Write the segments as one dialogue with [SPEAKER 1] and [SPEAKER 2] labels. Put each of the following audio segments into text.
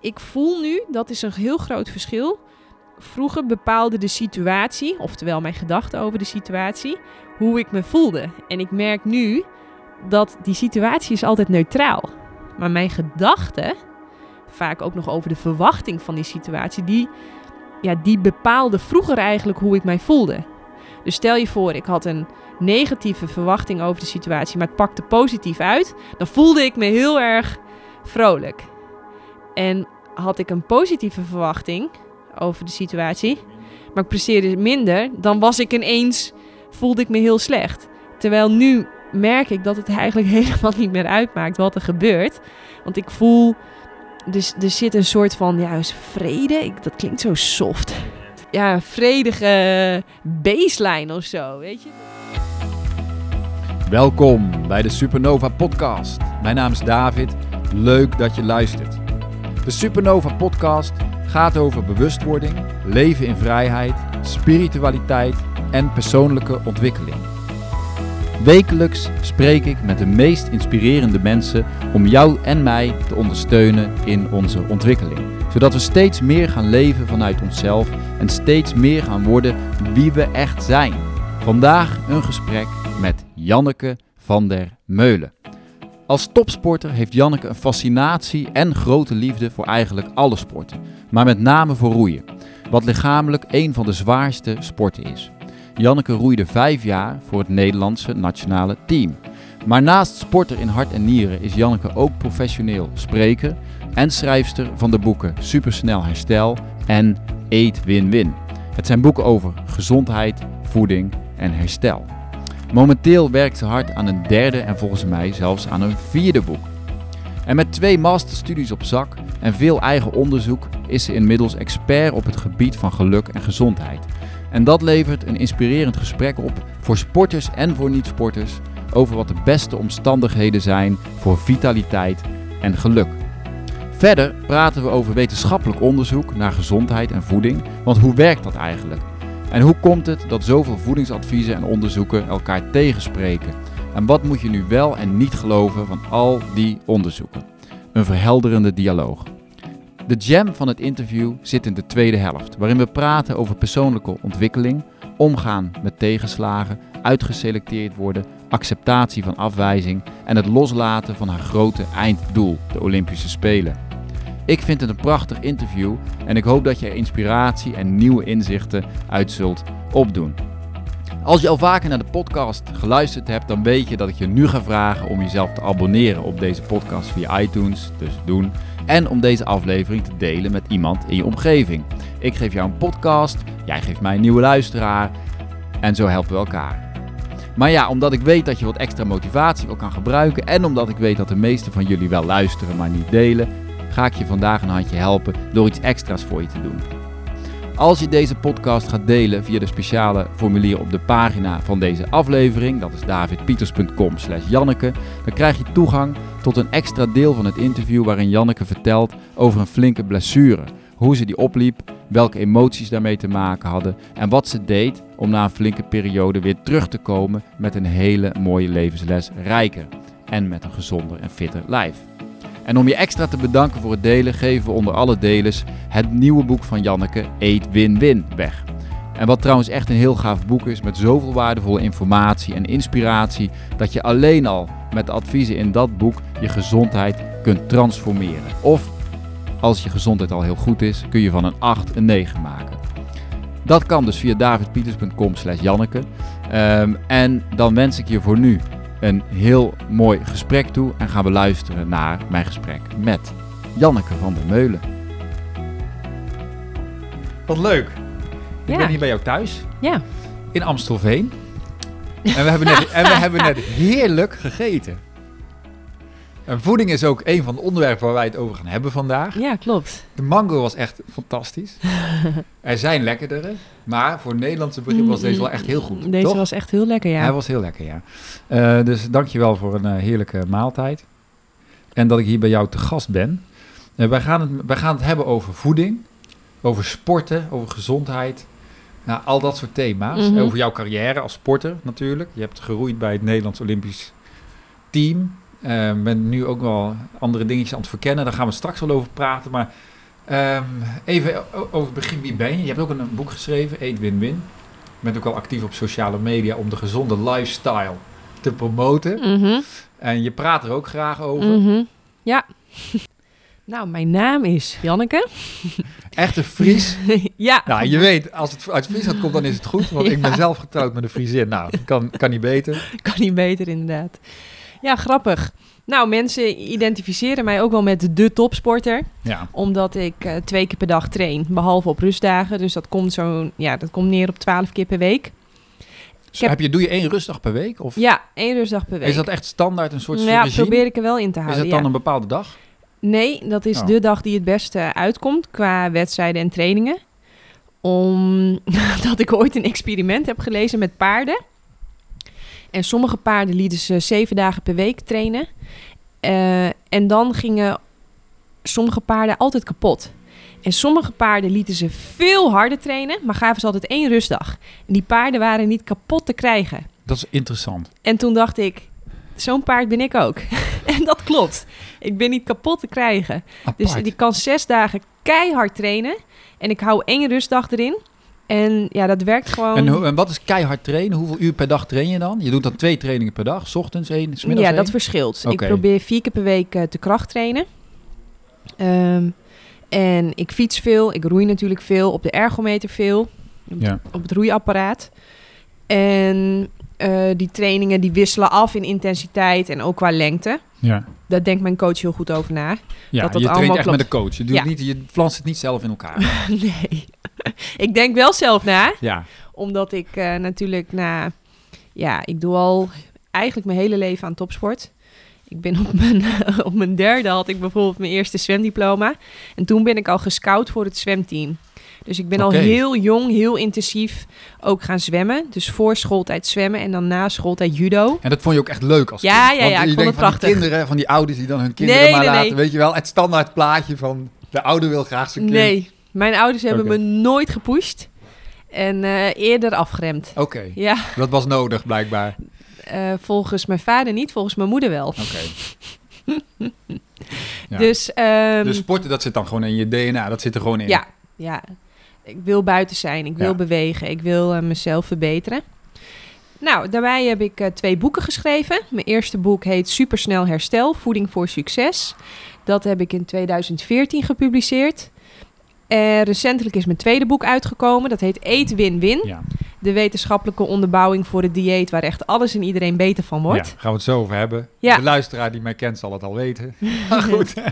[SPEAKER 1] ik voel nu, dat is een heel groot verschil. Vroeger bepaalde de situatie, oftewel mijn gedachten over de situatie, hoe ik me voelde. En ik merk nu dat die situatie is altijd neutraal. Maar mijn gedachten, vaak ook nog over de verwachting van die situatie, die, ja, die bepaalde vroeger eigenlijk hoe ik mij voelde. Dus stel je voor, ik had een negatieve verwachting over de situatie, maar het pakte positief uit, dan voelde ik me heel erg vrolijk. En had ik een positieve verwachting over de situatie, maar ik presteerde minder, dan was ik ineens, voelde ik me heel slecht. Terwijl nu merk ik dat het eigenlijk helemaal niet meer uitmaakt wat er gebeurt. Want ik voel, dus er zit een soort van, ja, vrede. Ik, dat klinkt zo soft. Ja, vredige baseline of zo, weet je.
[SPEAKER 2] Welkom bij de Supernova Podcast. Mijn naam is David. Leuk dat je luistert. De Supernova Podcast gaat over bewustwording, leven in vrijheid, spiritualiteit en persoonlijke ontwikkeling. Wekelijks spreek ik met de meest inspirerende mensen om jou en mij te ondersteunen in onze ontwikkeling. Zodat we steeds meer gaan leven vanuit onszelf en steeds meer gaan worden wie we echt zijn. Vandaag een gesprek met Janneke van der Meulen. Als topsporter heeft Janneke een fascinatie en grote liefde voor eigenlijk alle sporten, maar met name voor roeien, wat lichamelijk een van de zwaarste sporten is. Janneke roeide vijf jaar voor het Nederlandse nationale team. Maar naast sporter in hart en nieren is Janneke ook professioneel spreker en schrijfster van de boeken Supersnel Herstel en Eet Win-Win. Het zijn boeken over gezondheid, voeding en herstel. Momenteel werkt ze hard aan een derde en volgens mij zelfs aan een vierde boek. En met twee masterstudies op zak en veel eigen onderzoek is ze inmiddels expert op het gebied van geluk en gezondheid. En dat levert een inspirerend gesprek op voor sporters en voor niet-sporters over wat de beste omstandigheden zijn voor vitaliteit en geluk. Verder praten we over wetenschappelijk onderzoek naar gezondheid en voeding, want hoe werkt dat eigenlijk? En hoe komt het dat zoveel voedingsadviezen en onderzoeken elkaar tegenspreken? En wat moet je nu wel en niet geloven van al die onderzoeken? Een verhelderende dialoog. De jam van het interview zit in de tweede helft, waarin we praten over persoonlijke ontwikkeling, omgaan met tegenslagen, uitgeselecteerd worden, acceptatie van afwijzing en het loslaten van haar grote einddoel, de Olympische Spelen. Ik vind het een prachtig interview en ik hoop dat je er inspiratie en nieuwe inzichten uit zult opdoen. Als je al vaker naar de podcast geluisterd hebt, dan weet je dat ik je nu ga vragen om jezelf te abonneren op deze podcast via iTunes, dus doen. En om deze aflevering te delen met iemand in je omgeving. Ik geef jou een podcast, jij geeft mij een nieuwe luisteraar en zo helpen we elkaar. Maar ja, omdat ik weet dat je wat extra motivatie wil kan gebruiken en omdat ik weet dat de meeste van jullie wel luisteren maar niet delen, ga ik je vandaag een handje helpen door iets extra's voor je te doen. Als je deze podcast gaat delen via de speciale formulier op de pagina van deze aflevering, dat is davidpieters.com slash Janneke, dan krijg je toegang tot een extra deel van het interview waarin Janneke vertelt over een flinke blessure, hoe ze die opliep, welke emoties daarmee te maken hadden en wat ze deed om na een flinke periode weer terug te komen met een hele mooie levensles rijker en met een gezonder en fitter lijf. En om je extra te bedanken voor het delen, geven we onder alle delers het nieuwe boek van Janneke, Eet Win-Win, weg. En wat trouwens echt een heel gaaf boek is, met zoveel waardevolle informatie en inspiratie, dat je alleen al met de adviezen in dat boek je gezondheid kunt transformeren. Of als je gezondheid al heel goed is, kun je van een 8 een 9 maken. Dat kan dus via davidpieters.com slash Janneke. Um, en dan wens ik je voor nu een heel mooi gesprek toe en gaan we luisteren naar mijn gesprek met Janneke van der Meulen. Wat leuk. Ik
[SPEAKER 1] Ja.
[SPEAKER 2] ben hier bij jou thuis
[SPEAKER 1] Ja,
[SPEAKER 2] in Amstelveen. En we hebben net, en we hebben net heerlijk gegeten. En voeding is ook een van de onderwerpen waar wij het over gaan hebben vandaag.
[SPEAKER 1] ja klopt.
[SPEAKER 2] De mango was echt fantastisch. er zijn lekkerdere, maar voor Nederlandse begrip was deze wel echt heel goed.
[SPEAKER 1] Deze
[SPEAKER 2] toch?
[SPEAKER 1] was echt heel lekker, ja.
[SPEAKER 2] Hij was heel lekker, ja. Eh, dus dankjewel voor een eh, heerlijke maaltijd. En dat ik hier bij jou te gast ben. Eh, wij, gaan het, wij gaan het hebben over voeding, over sporten, over gezondheid. Nou, al dat soort thema's.
[SPEAKER 1] Mhm.
[SPEAKER 2] Over jouw carrière als sporter natuurlijk. Je hebt geroeid bij het Nederlands Olympisch team. Uh, ben nu ook wel andere dingetjes aan het verkennen. Daar gaan we straks wel over praten. Maar um, even over het begin. Wie ben je? Je hebt ook een, boek geschreven, Eat Win-Win. Je bent ook al actief op sociale media om de gezonde lifestyle te promoten.
[SPEAKER 1] Mhm.
[SPEAKER 2] En je praat er ook graag over.
[SPEAKER 1] Mhm. Ja. nou, mijn naam is Janneke.
[SPEAKER 2] Echte Fries?
[SPEAKER 1] ja.
[SPEAKER 2] Nou, je weet, als het uit Friesland komt, dan is het goed. Want ik ben zelf getrouwd met een Friesin. Nou, kan, kan niet beter.
[SPEAKER 1] Kan niet beter, inderdaad. Ja, grappig. Nou, mensen identificeren mij ook wel met de topsporter.
[SPEAKER 2] Ja.
[SPEAKER 1] Omdat ik uh, twee keer per dag train, behalve op rustdagen. Dus dat komt, zo, ja, dat komt neer op twaalf keer per week.
[SPEAKER 2] Heb... heb... je, doe je één rustdag per week? Of?
[SPEAKER 1] Ja, één rustdag per week.
[SPEAKER 2] Is dat echt standaard een soort
[SPEAKER 1] Ja, probeer ik er wel in te houden.
[SPEAKER 2] Is het dan
[SPEAKER 1] ja.
[SPEAKER 2] een bepaalde dag?
[SPEAKER 1] Nee, dat is
[SPEAKER 2] Oh.
[SPEAKER 1] de dag die het beste uitkomt qua wedstrijden en trainingen. Omdat ik ooit een experiment heb gelezen met paarden. En sommige paarden lieten ze zeven dagen per week trainen. Eh, en dan gingen sommige paarden altijd kapot. En sommige paarden lieten ze veel harder trainen, maar gaven ze altijd één rustdag. En die paarden waren niet kapot te krijgen.
[SPEAKER 2] Dat is interessant.
[SPEAKER 1] En toen dacht ik, zo'n paard ben ik ook. en dat klopt. Ik ben niet kapot te krijgen.
[SPEAKER 2] Apart.
[SPEAKER 1] Dus die kan zes dagen keihard trainen. En ik hou één rustdag erin. En ja, dat werkt gewoon.
[SPEAKER 2] En, hoe- en wat is keihard trainen? Hoeveel uur per dag train je dan? Je doet dan twee trainingen per dag. 's ochtends één, 's middags
[SPEAKER 1] ja, dat verschilt. Ik probeer vier keer per week eh, te kracht trainen. Ehm, en ik fiets veel. Ik roei natuurlijk veel. Op de ergometer veel.
[SPEAKER 2] Ja.
[SPEAKER 1] Op het roeiapparaat. En eh, die trainingen die wisselen af in intensiteit en ook qua lengte.
[SPEAKER 2] Ja.
[SPEAKER 1] Daar denkt mijn coach heel goed over na.
[SPEAKER 2] Ja,
[SPEAKER 1] Dat dat
[SPEAKER 2] je traint echt
[SPEAKER 1] klopt.
[SPEAKER 2] met een coach. Je, doet
[SPEAKER 1] Ja.
[SPEAKER 2] niet, je flanst het niet zelf in elkaar.
[SPEAKER 1] nee. ik denk wel zelf na.
[SPEAKER 2] ja.
[SPEAKER 1] Omdat ik eh, natuurlijk na... Ja, ik doe al eigenlijk mijn hele leven aan topsport. Ik ben op mijn, op mijn derde had ik bijvoorbeeld mijn eerste zwemdiploma. En toen ben ik al gescout voor het zwemteam. Dus ik ben al heel jong, heel intensief ook gaan zwemmen. Dus voor schooltijd zwemmen en dan na schooltijd judo.
[SPEAKER 2] En dat vond je ook echt leuk als
[SPEAKER 1] Ja,
[SPEAKER 2] kind?
[SPEAKER 1] ja, ja, ik
[SPEAKER 2] je
[SPEAKER 1] vond
[SPEAKER 2] denkt
[SPEAKER 1] het
[SPEAKER 2] van die kinderen, van die ouders die dan hun kinderen
[SPEAKER 1] Nee,
[SPEAKER 2] maar
[SPEAKER 1] nee,
[SPEAKER 2] laten.
[SPEAKER 1] nee.
[SPEAKER 2] Weet je wel, het standaard plaatje van de ouder wil graag zijn kind.
[SPEAKER 1] Nee, mijn ouders hebben me nooit gepusht. En eh, eerder afgeremd.
[SPEAKER 2] Oké,
[SPEAKER 1] Ja,
[SPEAKER 2] dat was nodig blijkbaar.
[SPEAKER 1] eh, volgens mijn vader niet, volgens mijn moeder wel.
[SPEAKER 2] Oké. Ja.
[SPEAKER 1] Dus, ehm,
[SPEAKER 2] Dus sporten, dat zit dan gewoon in je DNA. Dat zit er gewoon in.
[SPEAKER 1] Ja, ja. Ik wil buiten zijn, ik wil
[SPEAKER 2] Ja.
[SPEAKER 1] bewegen, ik wil eh, mezelf verbeteren. Nou, daarbij heb ik eh, twee boeken geschreven. Mijn eerste boek heet Supersnel Herstel, Voeding voor Succes. Dat heb ik in 2014 gepubliceerd. En recentelijk is mijn tweede boek uitgekomen. Dat heet Eet Win-Win.
[SPEAKER 2] Ja.
[SPEAKER 1] De wetenschappelijke onderbouwing voor het dieet waar echt alles en iedereen beter van
[SPEAKER 2] Ja,
[SPEAKER 1] wordt.
[SPEAKER 2] gaan we het zo over hebben.
[SPEAKER 1] Ja.
[SPEAKER 2] De luisteraar die mij kent zal het al weten. Maar goed.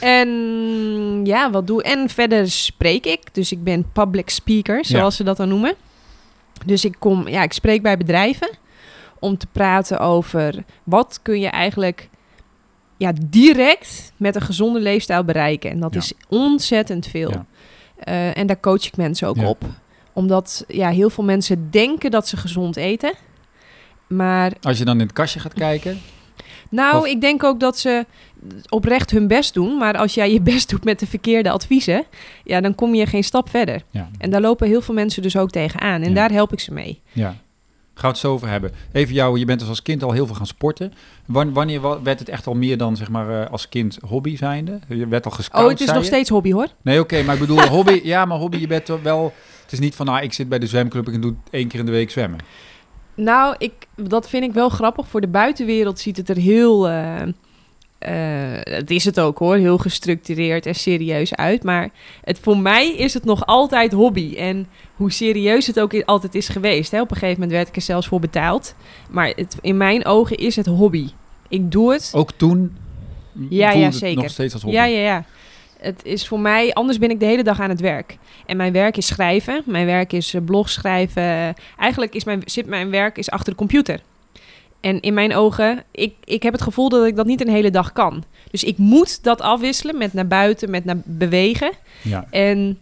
[SPEAKER 1] En ja, wat doe En verder spreek ik. Dus ik ben public speaker, zoals ze dat dan noemen. Dus ik kom, ja, ik spreek bij bedrijven om te praten over wat kun je eigenlijk ja, direct met een gezonde leefstijl bereiken. En dat
[SPEAKER 2] Ja.
[SPEAKER 1] is ontzettend veel.
[SPEAKER 2] Ja.
[SPEAKER 1] Eh, en daar coach ik mensen ook
[SPEAKER 2] Ja.
[SPEAKER 1] op. Omdat ja, heel veel mensen denken dat ze gezond eten. Maar
[SPEAKER 2] Als je dan in het kastje gaat kijken.
[SPEAKER 1] nou,
[SPEAKER 2] Of-
[SPEAKER 1] ik denk ook dat ze oprecht hun best doen. Maar als jij je best doet met de verkeerde adviezen, ja, dan kom je geen stap verder.
[SPEAKER 2] Ja.
[SPEAKER 1] En daar lopen heel veel mensen dus ook tegenaan. En
[SPEAKER 2] Ja.
[SPEAKER 1] daar help ik ze mee.
[SPEAKER 2] ja. Gaan we het zo over hebben. Even jou, je bent dus als kind al heel veel gaan sporten. Wan- Wanneer wa- werd het echt al meer dan zeg maar eh, als kind hobby zijnde? Je werd al gescout,
[SPEAKER 1] Oh, het is nog
[SPEAKER 2] je?
[SPEAKER 1] steeds hobby hoor.
[SPEAKER 2] Nee, oké, maar ik bedoel hobby. Ja, maar hobby, je bent wel... Het is niet van, nou, ik zit bij de zwemclub en ik doe één keer in de week zwemmen.
[SPEAKER 1] Nou, ik, dat vind ik wel grappig. Voor de buitenwereld ziet het er heel. eh, eh, het is het ook hoor, heel gestructureerd en serieus uit. Maar het, voor mij is het nog altijd hobby. En hoe serieus het ook altijd is geweest. Hè. Op een gegeven moment werd ik er zelfs voor betaald. Maar het, in mijn ogen is het hobby. Ik doe het.
[SPEAKER 2] Ook toen
[SPEAKER 1] Ja, ja, zeker.
[SPEAKER 2] nog steeds als hobby.
[SPEAKER 1] Ja, ja, ja. Het is voor mij, anders ben ik de hele dag aan het werk. En mijn werk is schrijven. Mijn werk is eh, blog schrijven. Eigenlijk is mijn, zit mijn werk is achter de computer. En in mijn ogen, ik, ik heb het gevoel dat ik dat niet een hele dag kan. Dus ik moet dat afwisselen met naar buiten, met naar bewegen.
[SPEAKER 2] Ja.
[SPEAKER 1] En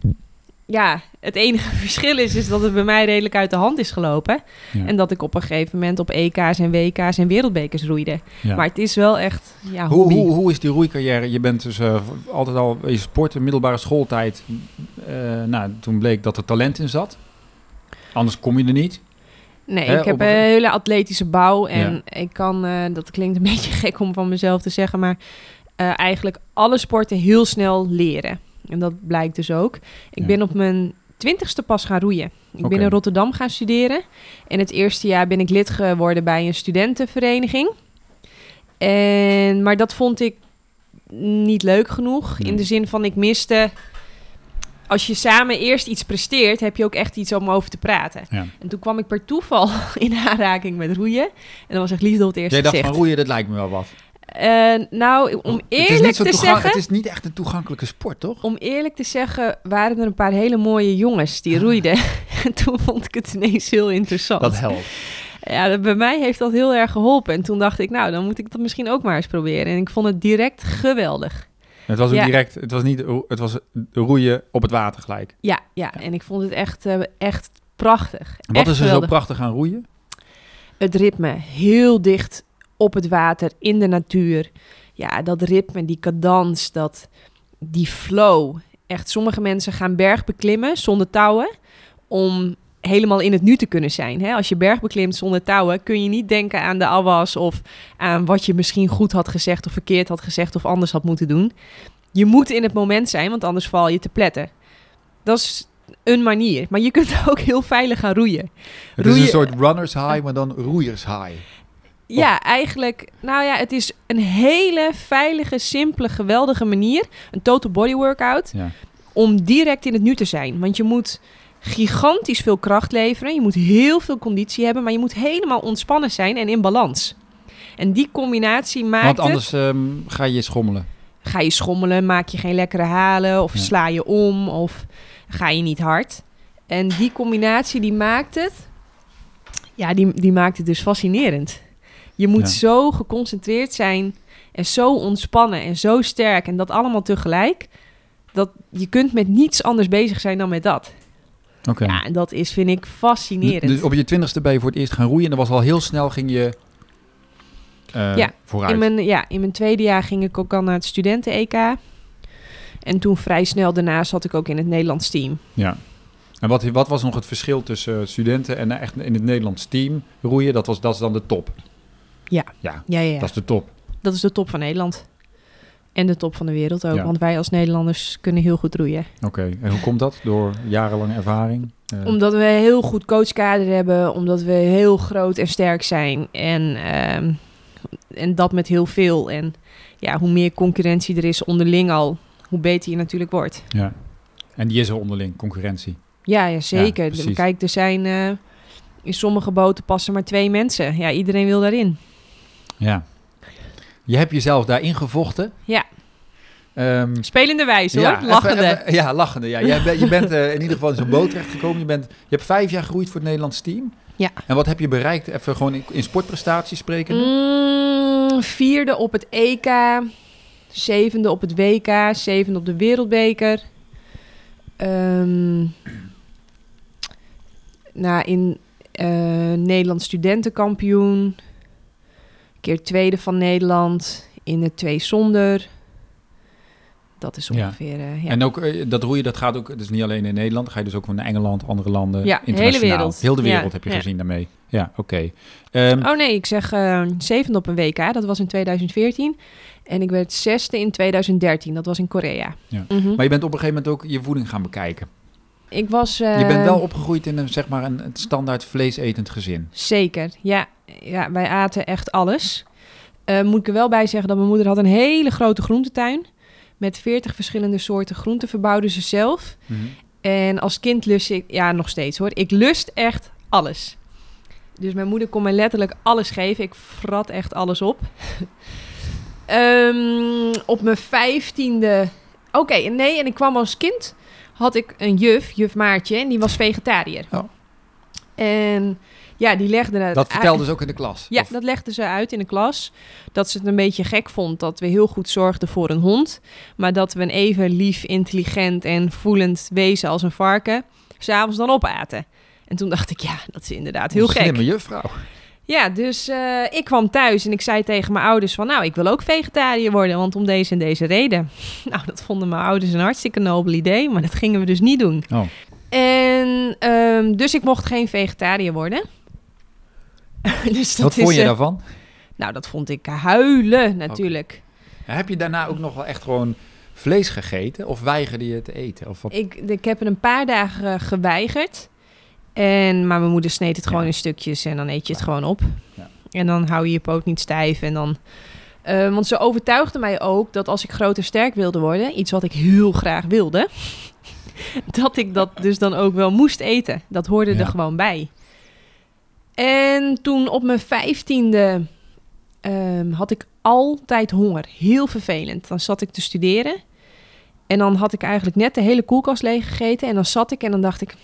[SPEAKER 1] ja, het enige verschil is, is dat het bij mij redelijk uit de hand is gelopen.
[SPEAKER 2] Ja.
[SPEAKER 1] En dat ik op een gegeven moment op EK's en WK's en wereldbekers roeide.
[SPEAKER 2] Ja.
[SPEAKER 1] Maar het is wel echt ja,
[SPEAKER 2] Hoe, hoe, hoe is die roeicarrière? Je bent dus eh, altijd al je sport, middelbare schooltijd. eh, nou, toen bleek dat er talent in zat. Anders kom je er niet.
[SPEAKER 1] Nee,
[SPEAKER 2] Hè,
[SPEAKER 1] ik heb
[SPEAKER 2] op
[SPEAKER 1] een hele atletische bouw en ik kan, eh, dat klinkt een beetje gek om van mezelf te zeggen, maar eh, eigenlijk alle sporten heel snel leren. En dat blijkt dus ook. Ik
[SPEAKER 2] Ja.
[SPEAKER 1] ben op mijn twintigste pas gaan roeien. Ik
[SPEAKER 2] Oké.
[SPEAKER 1] ben in Rotterdam gaan studeren. En het eerste jaar ben ik lid geworden bij een studentenvereniging. En, maar dat vond ik niet leuk genoeg.
[SPEAKER 2] Nee.
[SPEAKER 1] In de zin van ik miste... Als je samen eerst iets presteert, heb je ook echt iets om over te praten.
[SPEAKER 2] Ja.
[SPEAKER 1] En toen kwam ik per toeval in aanraking met roeien. En dat was echt liefde op het eerste
[SPEAKER 2] Jij dacht
[SPEAKER 1] gezicht.
[SPEAKER 2] van roeien, dat lijkt me wel wat.
[SPEAKER 1] Eh, nou, om
[SPEAKER 2] het is
[SPEAKER 1] eerlijk
[SPEAKER 2] niet zo
[SPEAKER 1] te zeggen...
[SPEAKER 2] Het is niet echt een toegankelijke sport, toch?
[SPEAKER 1] Om eerlijk te zeggen, waren er een paar hele mooie jongens die roeiden. En toen vond ik het ineens heel interessant.
[SPEAKER 2] Dat helpt.
[SPEAKER 1] Ja, dat- bij mij heeft dat heel erg geholpen. En toen dacht ik, nou, dan moet ik dat misschien ook maar eens proberen. En ik vond het direct geweldig.
[SPEAKER 2] Het was ook
[SPEAKER 1] Ja.
[SPEAKER 2] direct, het was niet, het was roeien op het water gelijk.
[SPEAKER 1] Ja, ja. En ik vond het echt, eh, echt prachtig.
[SPEAKER 2] En wat
[SPEAKER 1] Echt
[SPEAKER 2] is er zo prachtig aan roeien?
[SPEAKER 1] Het ritme, heel dicht op het water, in de natuur. Ja, dat ritme, die cadans, dat, die flow. Echt, sommige mensen gaan berg beklimmen zonder touwen... om helemaal in het nu te kunnen zijn. Hè? Als je berg beklimt zonder touwen... kun je niet denken aan de afwas... of aan wat je misschien goed had gezegd... of verkeerd had gezegd of anders had moeten doen. Je moet in het moment zijn, want anders val je te pletten. Dat is een manier. Maar je kunt ook heel veilig gaan roeien.
[SPEAKER 2] Het is een soort runners high, maar dan roeiers high.
[SPEAKER 1] Ja, eigenlijk. Nou ja, het is een hele veilige, simpele, geweldige manier. Een total body workout.
[SPEAKER 2] Ja.
[SPEAKER 1] Om direct in het nu te zijn. Want je moet gigantisch veel kracht leveren. Je moet heel veel conditie hebben. Maar je moet helemaal ontspannen zijn en in balans. En die combinatie maakt
[SPEAKER 2] Want
[SPEAKER 1] het...
[SPEAKER 2] anders ehm, ga je schommelen.
[SPEAKER 1] Ga je schommelen, maak je geen lekkere halen. Of
[SPEAKER 2] Ja.
[SPEAKER 1] sla je om. Of ga je niet hard. En die combinatie die maakt het... Ja, die, die maakt het dus fascinerend. Je moet
[SPEAKER 2] Ja.
[SPEAKER 1] zo geconcentreerd zijn en zo ontspannen en zo sterk en dat allemaal tegelijk. Dat je kunt met niets anders bezig zijn dan met dat. Ja, en dat is, vind ik, fascinerend.
[SPEAKER 2] Dus op je twintigste ben je voor het eerst gaan roeien en dat was al heel snel ging je eh,
[SPEAKER 1] Ja,
[SPEAKER 2] vooruit.
[SPEAKER 1] in, mijn, ja, in mijn tweede jaar ging ik ook al naar het studenten-EK. En toen vrij snel daarna zat ik ook in het Nederlands team.
[SPEAKER 2] Ja. En wat, wat was nog het verschil tussen studenten en echt in het Nederlands team roeien? Dat, was, dat is dan de top.
[SPEAKER 1] Ja.
[SPEAKER 2] Ja,
[SPEAKER 1] Ja, ja, ja.
[SPEAKER 2] dat is de top.
[SPEAKER 1] Dat is de top van Nederland. En de top van de wereld ook.
[SPEAKER 2] Ja.
[SPEAKER 1] Want wij als Nederlanders kunnen heel goed roeien.
[SPEAKER 2] Oké, en hoe komt dat? Door jarenlange ervaring? Eh,
[SPEAKER 1] Omdat we een heel goed coachkader hebben. Omdat we heel groot en sterk zijn. En, ehm, en dat met heel veel. En ja, hoe meer concurrentie er is onderling al, hoe beter je natuurlijk wordt.
[SPEAKER 2] ja. En die is er onderling, concurrentie.
[SPEAKER 1] Ja, ja zeker.
[SPEAKER 2] Ja.
[SPEAKER 1] Kijk, er zijn eh, in sommige boten passen maar twee mensen. Ja, iedereen wil daarin.
[SPEAKER 2] Ja. Je hebt jezelf daarin gevochten.
[SPEAKER 1] Ja.
[SPEAKER 2] Ehm,
[SPEAKER 1] Spelende wijze hoor, lachende.
[SPEAKER 2] even- ja, lachende. Ja. Jij je bent eh, in ieder geval in zo'n boot terechtgekomen. Je, bent, je hebt vijf jaar geroeid voor het Nederlands team.
[SPEAKER 1] Ja.
[SPEAKER 2] En wat heb je bereikt? Even gewoon in, in sportprestaties spreken.
[SPEAKER 1] Mm, vierde op het EK, zevende op het WK, zevende op de Wereldbeker. Ehm nou, in eh, Nederland studentenkampioen. Keer tweede van Nederland. In het twee zonder. Dat is
[SPEAKER 2] Ja.
[SPEAKER 1] ongeveer... eh, ja.
[SPEAKER 2] En ook eh, dat roeien, dat gaat ook, dus niet alleen in Nederland. Ga je dus ook naar Engeland, andere landen,
[SPEAKER 1] Ja, de hele
[SPEAKER 2] internationaal.
[SPEAKER 1] wereld.
[SPEAKER 2] Heel de wereld
[SPEAKER 1] Ja,
[SPEAKER 2] heb je gezien daarmee. Ja, oké. Ehm,
[SPEAKER 1] Oh nee, ik zeg eh, zevende op een WK. Dat was in 2014. En ik werd zesde in 2013. Dat was in Korea.
[SPEAKER 2] Ja.
[SPEAKER 1] Mhm.
[SPEAKER 2] Maar je bent op een gegeven moment ook je voeding gaan bekijken.
[SPEAKER 1] Ik was... eh,
[SPEAKER 2] je bent wel opgegroeid in een, zeg maar, een, een standaard vleesetend gezin.
[SPEAKER 1] Zeker, ja. ja. Wij aten echt alles. Eh, moet ik er wel bij zeggen dat mijn moeder had een hele grote groentetuin. Met 40 verschillende soorten groenten verbouwde ze zelf. En als kind lust ik... Ja, nog steeds hoor. Ik lust echt alles. Dus mijn moeder kon mij letterlijk alles geven. Ik frat echt alles op. Ehm, op mijn vijftiende... Oké, nee, en ik kwam als kind... had ik een juf, juf Maartje... en die was vegetariër.
[SPEAKER 2] Oh.
[SPEAKER 1] En ja, die legde... het
[SPEAKER 2] Dat
[SPEAKER 1] uit-
[SPEAKER 2] vertelde ze ook in de klas.
[SPEAKER 1] ja,
[SPEAKER 2] Of-
[SPEAKER 1] dat legde ze uit in de klas. Dat ze het een beetje gek vond dat we heel goed zorgden voor een hond. Maar dat we een even lief, intelligent en voelend wezen als een varken... s'avonds dan opaten. En toen dacht ik, ja, dat is inderdaad heel
[SPEAKER 2] Een
[SPEAKER 1] gek.
[SPEAKER 2] Slimme juffrouw.
[SPEAKER 1] Ja, dus eh, ik kwam thuis en ik zei tegen mijn ouders van... nou, ik wil ook vegetariër worden, want om deze en deze reden. Nou, dat vonden mijn ouders een hartstikke nobel idee, maar dat gingen we dus niet doen.
[SPEAKER 2] Oh.
[SPEAKER 1] En ehm, dus ik mocht geen vegetariër worden. dus dat
[SPEAKER 2] Wat vond je
[SPEAKER 1] eh,
[SPEAKER 2] daarvan?
[SPEAKER 1] Nou, dat vond ik huilen natuurlijk.
[SPEAKER 2] Heb je daarna ook nog wel echt gewoon vlees gegeten? Of weigerde je te eten? Of wat?
[SPEAKER 1] Ik, ik heb het een paar dagen eh, geweigerd. En, maar mijn moeder sneed het gewoon
[SPEAKER 2] Ja.
[SPEAKER 1] in stukjes en dan eet je het
[SPEAKER 2] Ja.
[SPEAKER 1] gewoon op.
[SPEAKER 2] Ja.
[SPEAKER 1] En dan hou je je poot niet stijf. En dan, eh, want ze overtuigde mij ook dat als ik groot en sterk wilde worden, iets wat ik heel graag wilde, dat ik dat dus dan ook wel moest eten. Dat hoorde er gewoon bij. En toen op mijn vijftiende ehm, had ik altijd honger. Heel vervelend. Dan zat ik te studeren. En dan had ik eigenlijk net de hele koelkast leeg gegeten. En dan zat ik en dan dacht ik...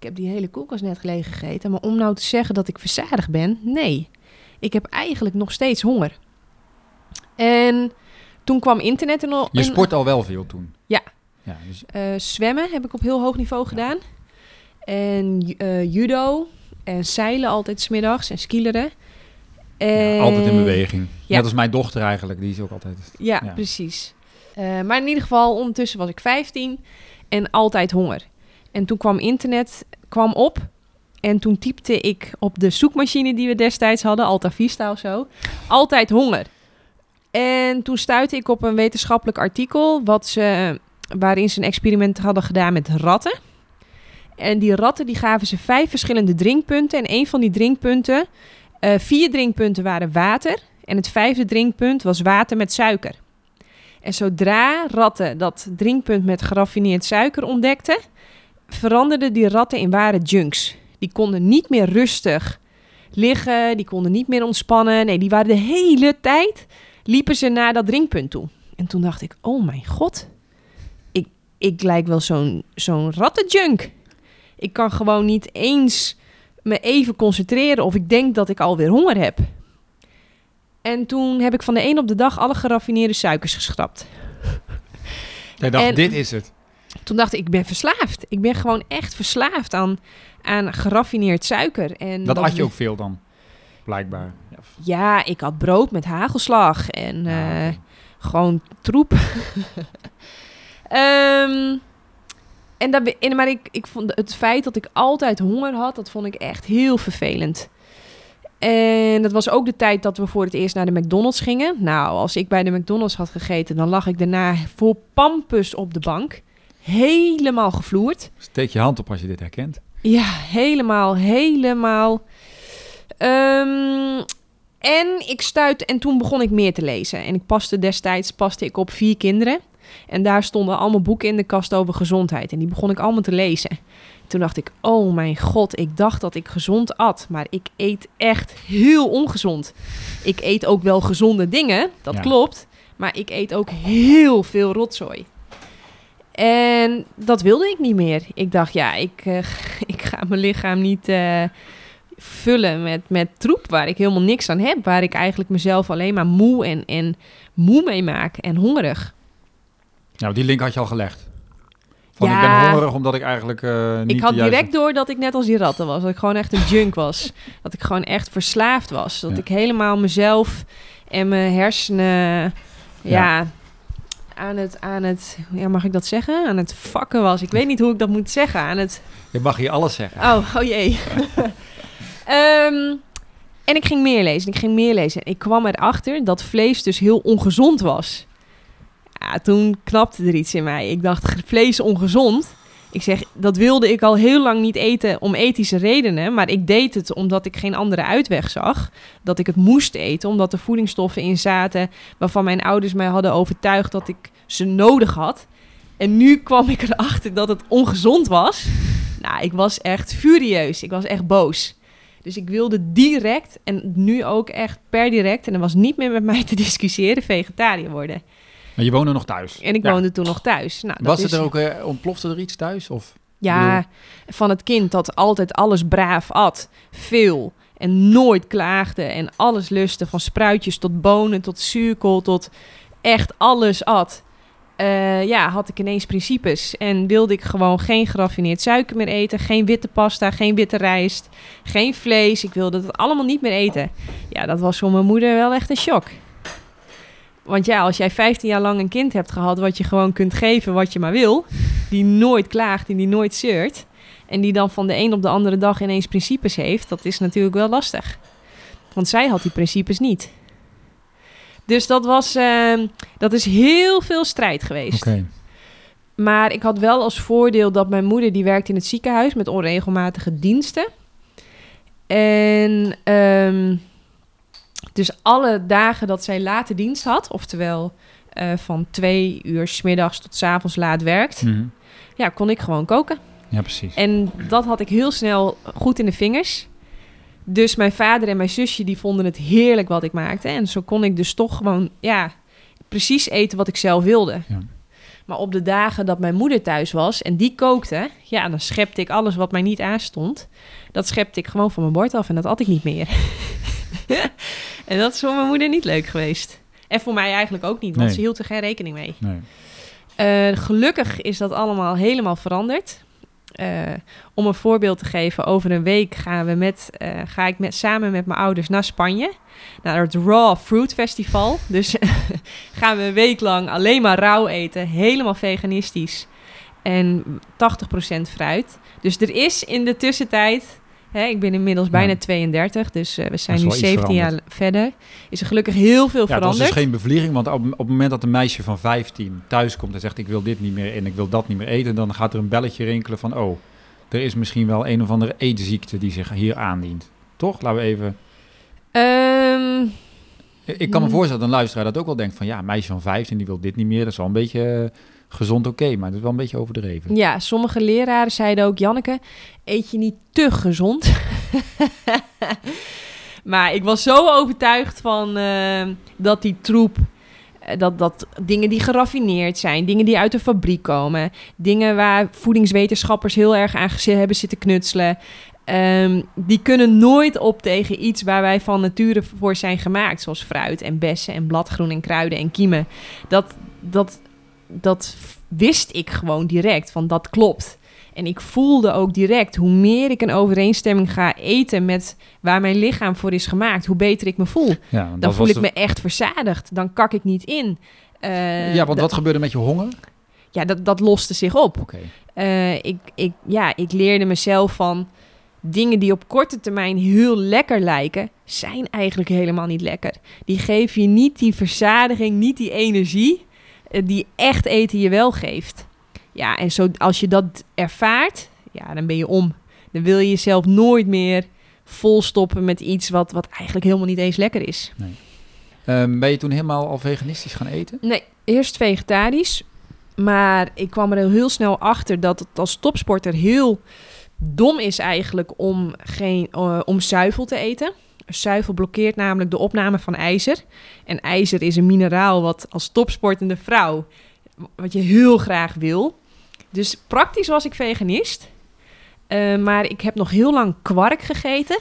[SPEAKER 1] "Ah, ik heb die hele koelkast net leeg gegeten. Maar om nou te zeggen dat ik verzadigd ben... Nee. Ik heb eigenlijk nog steeds honger. En toen kwam internet er nog...
[SPEAKER 2] Je sport al wel veel toen?
[SPEAKER 1] Ja.
[SPEAKER 2] ja dus,
[SPEAKER 1] eh, zwemmen heb ik op heel hoog niveau gedaan. En eh, judo. En zeilen altijd smiddags. En skileren.
[SPEAKER 2] ja,
[SPEAKER 1] En-
[SPEAKER 2] altijd in beweging.
[SPEAKER 1] ja.
[SPEAKER 2] Net als mijn dochter eigenlijk, die is ook altijd...
[SPEAKER 1] Ja,
[SPEAKER 2] Ja.
[SPEAKER 1] precies. Eh, maar in ieder geval, ondertussen was ik 15 en altijd honger. En toen kwam internet kwam op. En toen typte ik op de zoekmachine die we destijds hadden, Alta Vista of zo, altijd honger. En toen stuitte ik op een wetenschappelijk artikel wat ze, waarin ze een experiment hadden gedaan met ratten. En die ratten die gaven ze vijf verschillende drinkpunten. En een van die drinkpunten, eh, vier drinkpunten waren water. En het vijfde drinkpunt was water met suiker. En zodra ratten dat drinkpunt met geraffineerd suiker ontdekten, veranderden die ratten in ware junks. Die konden niet meer rustig liggen, die konden niet meer ontspannen. Nee, die waren de hele tijd, liepen ze naar dat drinkpunt toe. En toen dacht ik, oh mijn god, ik, ik lijk wel zo'n zo'n rattenjunk. Ik kan gewoon niet eens me even concentreren of ik denk dat ik alweer honger heb. En toen heb ik van de een op de dag alle geraffineerde suikers geschrapt.
[SPEAKER 2] Dacht,
[SPEAKER 1] En-
[SPEAKER 2] dit is het.
[SPEAKER 1] Toen dacht ik, ik ben verslaafd. Ik ben gewoon echt verslaafd aan, aan geraffineerd suiker. En
[SPEAKER 2] Dat had je ook veel dan, blijkbaar. Ja,
[SPEAKER 1] ik had brood met hagelslag en eh, gewoon troep. Ehm, en dat, en, maar ik, ik vond het feit dat ik altijd honger had, dat vond ik echt heel vervelend. En dat was ook de tijd dat we voor het eerst naar de McDonald's gingen. Nou, als ik bij de McDonald's had gegeten, dan lag ik daarna vol pampus op de bank. Helemaal gevloerd.
[SPEAKER 2] Steek je hand op als je dit herkent.
[SPEAKER 1] Ja, helemaal, helemaal. Ehm, en ik stuitte en toen begon ik meer te lezen. En ik paste destijds paste ik op vier kinderen. En daar stonden allemaal boeken in de kast over gezondheid. En die begon ik allemaal te lezen. Toen dacht ik, oh mijn god, ik dacht dat ik gezond at. Maar ik eet echt heel ongezond. Ik eet ook wel gezonde dingen, dat
[SPEAKER 2] Ja.
[SPEAKER 1] klopt. Maar ik eet ook heel veel rotzooi. En dat wilde ik niet meer. Ik dacht, ja, ik, eh, ik ga mijn lichaam niet eh, vullen met, met troep waar ik helemaal niks aan heb. Waar ik eigenlijk mezelf alleen maar moe en, en moe mee maak en hongerig.
[SPEAKER 2] Nou, die link had je al gelegd. Van
[SPEAKER 1] Ja.
[SPEAKER 2] ik ben hongerig omdat ik eigenlijk eh niet
[SPEAKER 1] ik had
[SPEAKER 2] juiste...
[SPEAKER 1] direct door dat ik net als die ratten was. Dat ik gewoon echt een junk was. dat ik gewoon echt verslaafd was. Dat
[SPEAKER 2] Ja.
[SPEAKER 1] ik helemaal mezelf en mijn hersenen... Ja, aan het, aan het... Ja, mag ik dat zeggen? Aan het fakken was. Ik weet niet hoe ik dat moet zeggen. Aan het...
[SPEAKER 2] Je mag hier alles zeggen.
[SPEAKER 1] Oh, oh jee. Ehm, en ik ging meer lezen. Ik ging meer lezen. En ik kwam erachter dat vlees dus heel ongezond was. Ja, toen knapte er iets in mij. Ik dacht, vlees ongezond. Ik zeg, dat wilde ik al heel lang niet eten om ethische redenen. Maar ik deed het omdat ik geen andere uitweg zag. Dat ik het moest eten, omdat er voedingsstoffen in zaten... waarvan mijn ouders mij hadden overtuigd dat ik ze nodig had. En nu kwam ik erachter dat het ongezond was. Nou, ik was echt furieus. Ik was echt boos. Dus ik wilde direct, en nu ook echt per direct... en er was niet meer met mij te discussiëren, vegetariër worden.
[SPEAKER 2] Maar je woonde nog thuis.
[SPEAKER 1] En ik
[SPEAKER 2] Ja.
[SPEAKER 1] woonde toen nog thuis. Nou, dat
[SPEAKER 2] Was het
[SPEAKER 1] is-
[SPEAKER 2] er ook, eh, ontplofte er iets thuis? Of?
[SPEAKER 1] Ja, van het kind dat altijd alles braaf at. Veel. En nooit klaagde. En alles lustte. Van spruitjes tot bonen, tot zuurkool, tot echt alles at. Eh, ja, had ik ineens principes. En wilde ik gewoon geen geraffineerd suiker meer eten. Geen witte pasta, geen witte rijst. Geen vlees. Ik wilde het allemaal niet meer eten. Ja, dat was voor mijn moeder wel echt een shock. Want ja, als jij 15 jaar lang een kind hebt gehad... wat je gewoon kunt geven wat je maar wil... die nooit klaagt en die nooit zeurt... En die dan van de een op de andere dag ineens principes heeft. Dat is natuurlijk wel lastig. Want zij had die principes niet. Dus dat was, ehm, dat is heel veel strijd geweest. Maar ik had wel als voordeel dat mijn moeder die werkte in het ziekenhuis met onregelmatige diensten. En ehm, dus alle dagen dat zij late dienst had, oftewel eh, van twee uur 's middags tot 's avonds laat werkt,
[SPEAKER 2] Mhm.
[SPEAKER 1] ja, kon ik gewoon koken.
[SPEAKER 2] Ja, precies.
[SPEAKER 1] En dat had ik heel snel goed in de vingers. Dus mijn vader en mijn zusje die vonden het heerlijk wat ik maakte. En zo kon ik dus toch gewoon, ja, precies eten wat ik zelf wilde.
[SPEAKER 2] Ja.
[SPEAKER 1] Maar op de dagen dat mijn moeder thuis was en die kookte, ja, dan schepte ik alles wat mij niet aanstond. Dat schepte ik gewoon van mijn bord af en dat at ik niet meer. en dat is voor mijn moeder niet leuk geweest. En voor mij eigenlijk ook niet, want
[SPEAKER 2] Nee.
[SPEAKER 1] ze hield er geen rekening mee.
[SPEAKER 2] Nee.
[SPEAKER 1] Eh, gelukkig is dat allemaal helemaal veranderd. Eh, om een voorbeeld te geven, over een week gaan we met, eh, ga ik met, samen met mijn ouders naar Spanje. Naar het Raw Fruit Festival. Dus gaan we een week lang alleen maar rauw eten. Helemaal veganistisch. En 80% fruit. Dus er is in de tussentijd... Hè, ik ben inmiddels
[SPEAKER 2] Ja.
[SPEAKER 1] bijna 32, dus eh, we zijn nu
[SPEAKER 2] wel iets
[SPEAKER 1] 17 jaar
[SPEAKER 2] veranderd.
[SPEAKER 1] verder. Is er gelukkig heel veel
[SPEAKER 2] Ja, het was
[SPEAKER 1] veranderd.
[SPEAKER 2] dus geen bevlieging, want op, op het moment dat een meisje van 15 thuis komt en zegt ik wil dit niet meer en ik wil dat niet meer eten, dan gaat er een belletje rinkelen van oh, er is misschien wel een of andere eetziekte die zich hier aandient. Toch? Laten we even...
[SPEAKER 1] Ehm,
[SPEAKER 2] Ik kan me
[SPEAKER 1] Hmm.
[SPEAKER 2] voorstellen dat een luisteraar dat ook wel denkt van ja, een meisje van 15 die wil dit niet meer, dat is wel een beetje eh, gezond oké, maar dat is wel een beetje overdreven.
[SPEAKER 1] Ja, sommige leraren zeiden ook, Janneke, eet je niet te gezond? maar ik was zo overtuigd van eh, dat die troep, eh, dat, dat dingen die geraffineerd zijn, dingen die uit de fabriek komen, dingen waar voedingswetenschappers heel erg aan hebben zitten knutselen, ehm, die kunnen nooit op tegen iets waar wij van nature voor zijn gemaakt, zoals fruit en bessen en bladgroen en kruiden en kiemen. Dat, dat, dat wist ik gewoon direct, van dat klopt. En ik voelde ook direct, hoe meer ik een overeenstemming ga eten met waar mijn lichaam voor is gemaakt, hoe beter ik me voel.
[SPEAKER 2] Ja,
[SPEAKER 1] Dan voel ik
[SPEAKER 2] de-
[SPEAKER 1] me echt verzadigd. Dan kak ik niet in. Eh,
[SPEAKER 2] Ja, want
[SPEAKER 1] dat-
[SPEAKER 2] wat gebeurde met je honger?
[SPEAKER 1] ja, dat, dat loste zich op.
[SPEAKER 2] Oké.
[SPEAKER 1] Eh, ik, ik, ja, ik leerde mezelf van dingen die op korte termijn heel lekker lijken, zijn eigenlijk helemaal niet lekker. Die geven je niet die verzadiging, niet die energie die echt eten je wel geeft. Ja, en zo, als je dat ervaart, ja, dan ben je om. Dan wil je jezelf nooit meer volstoppen met iets wat, wat eigenlijk helemaal niet eens lekker is.
[SPEAKER 2] Ehm, ben je toen helemaal al veganistisch gaan eten?
[SPEAKER 1] Nee, eerst vegetarisch. Maar ik kwam er heel snel achter dat het als topsporter heel dom is eigenlijk om, geen, eh, om zuivel te eten. Zuivel blokkeert namelijk de opname van ijzer. En ijzer is een mineraal wat als topsportende vrouw, wat je heel graag wil. Dus praktisch was ik veganist. Eh, maar ik heb nog heel lang kwark gegeten.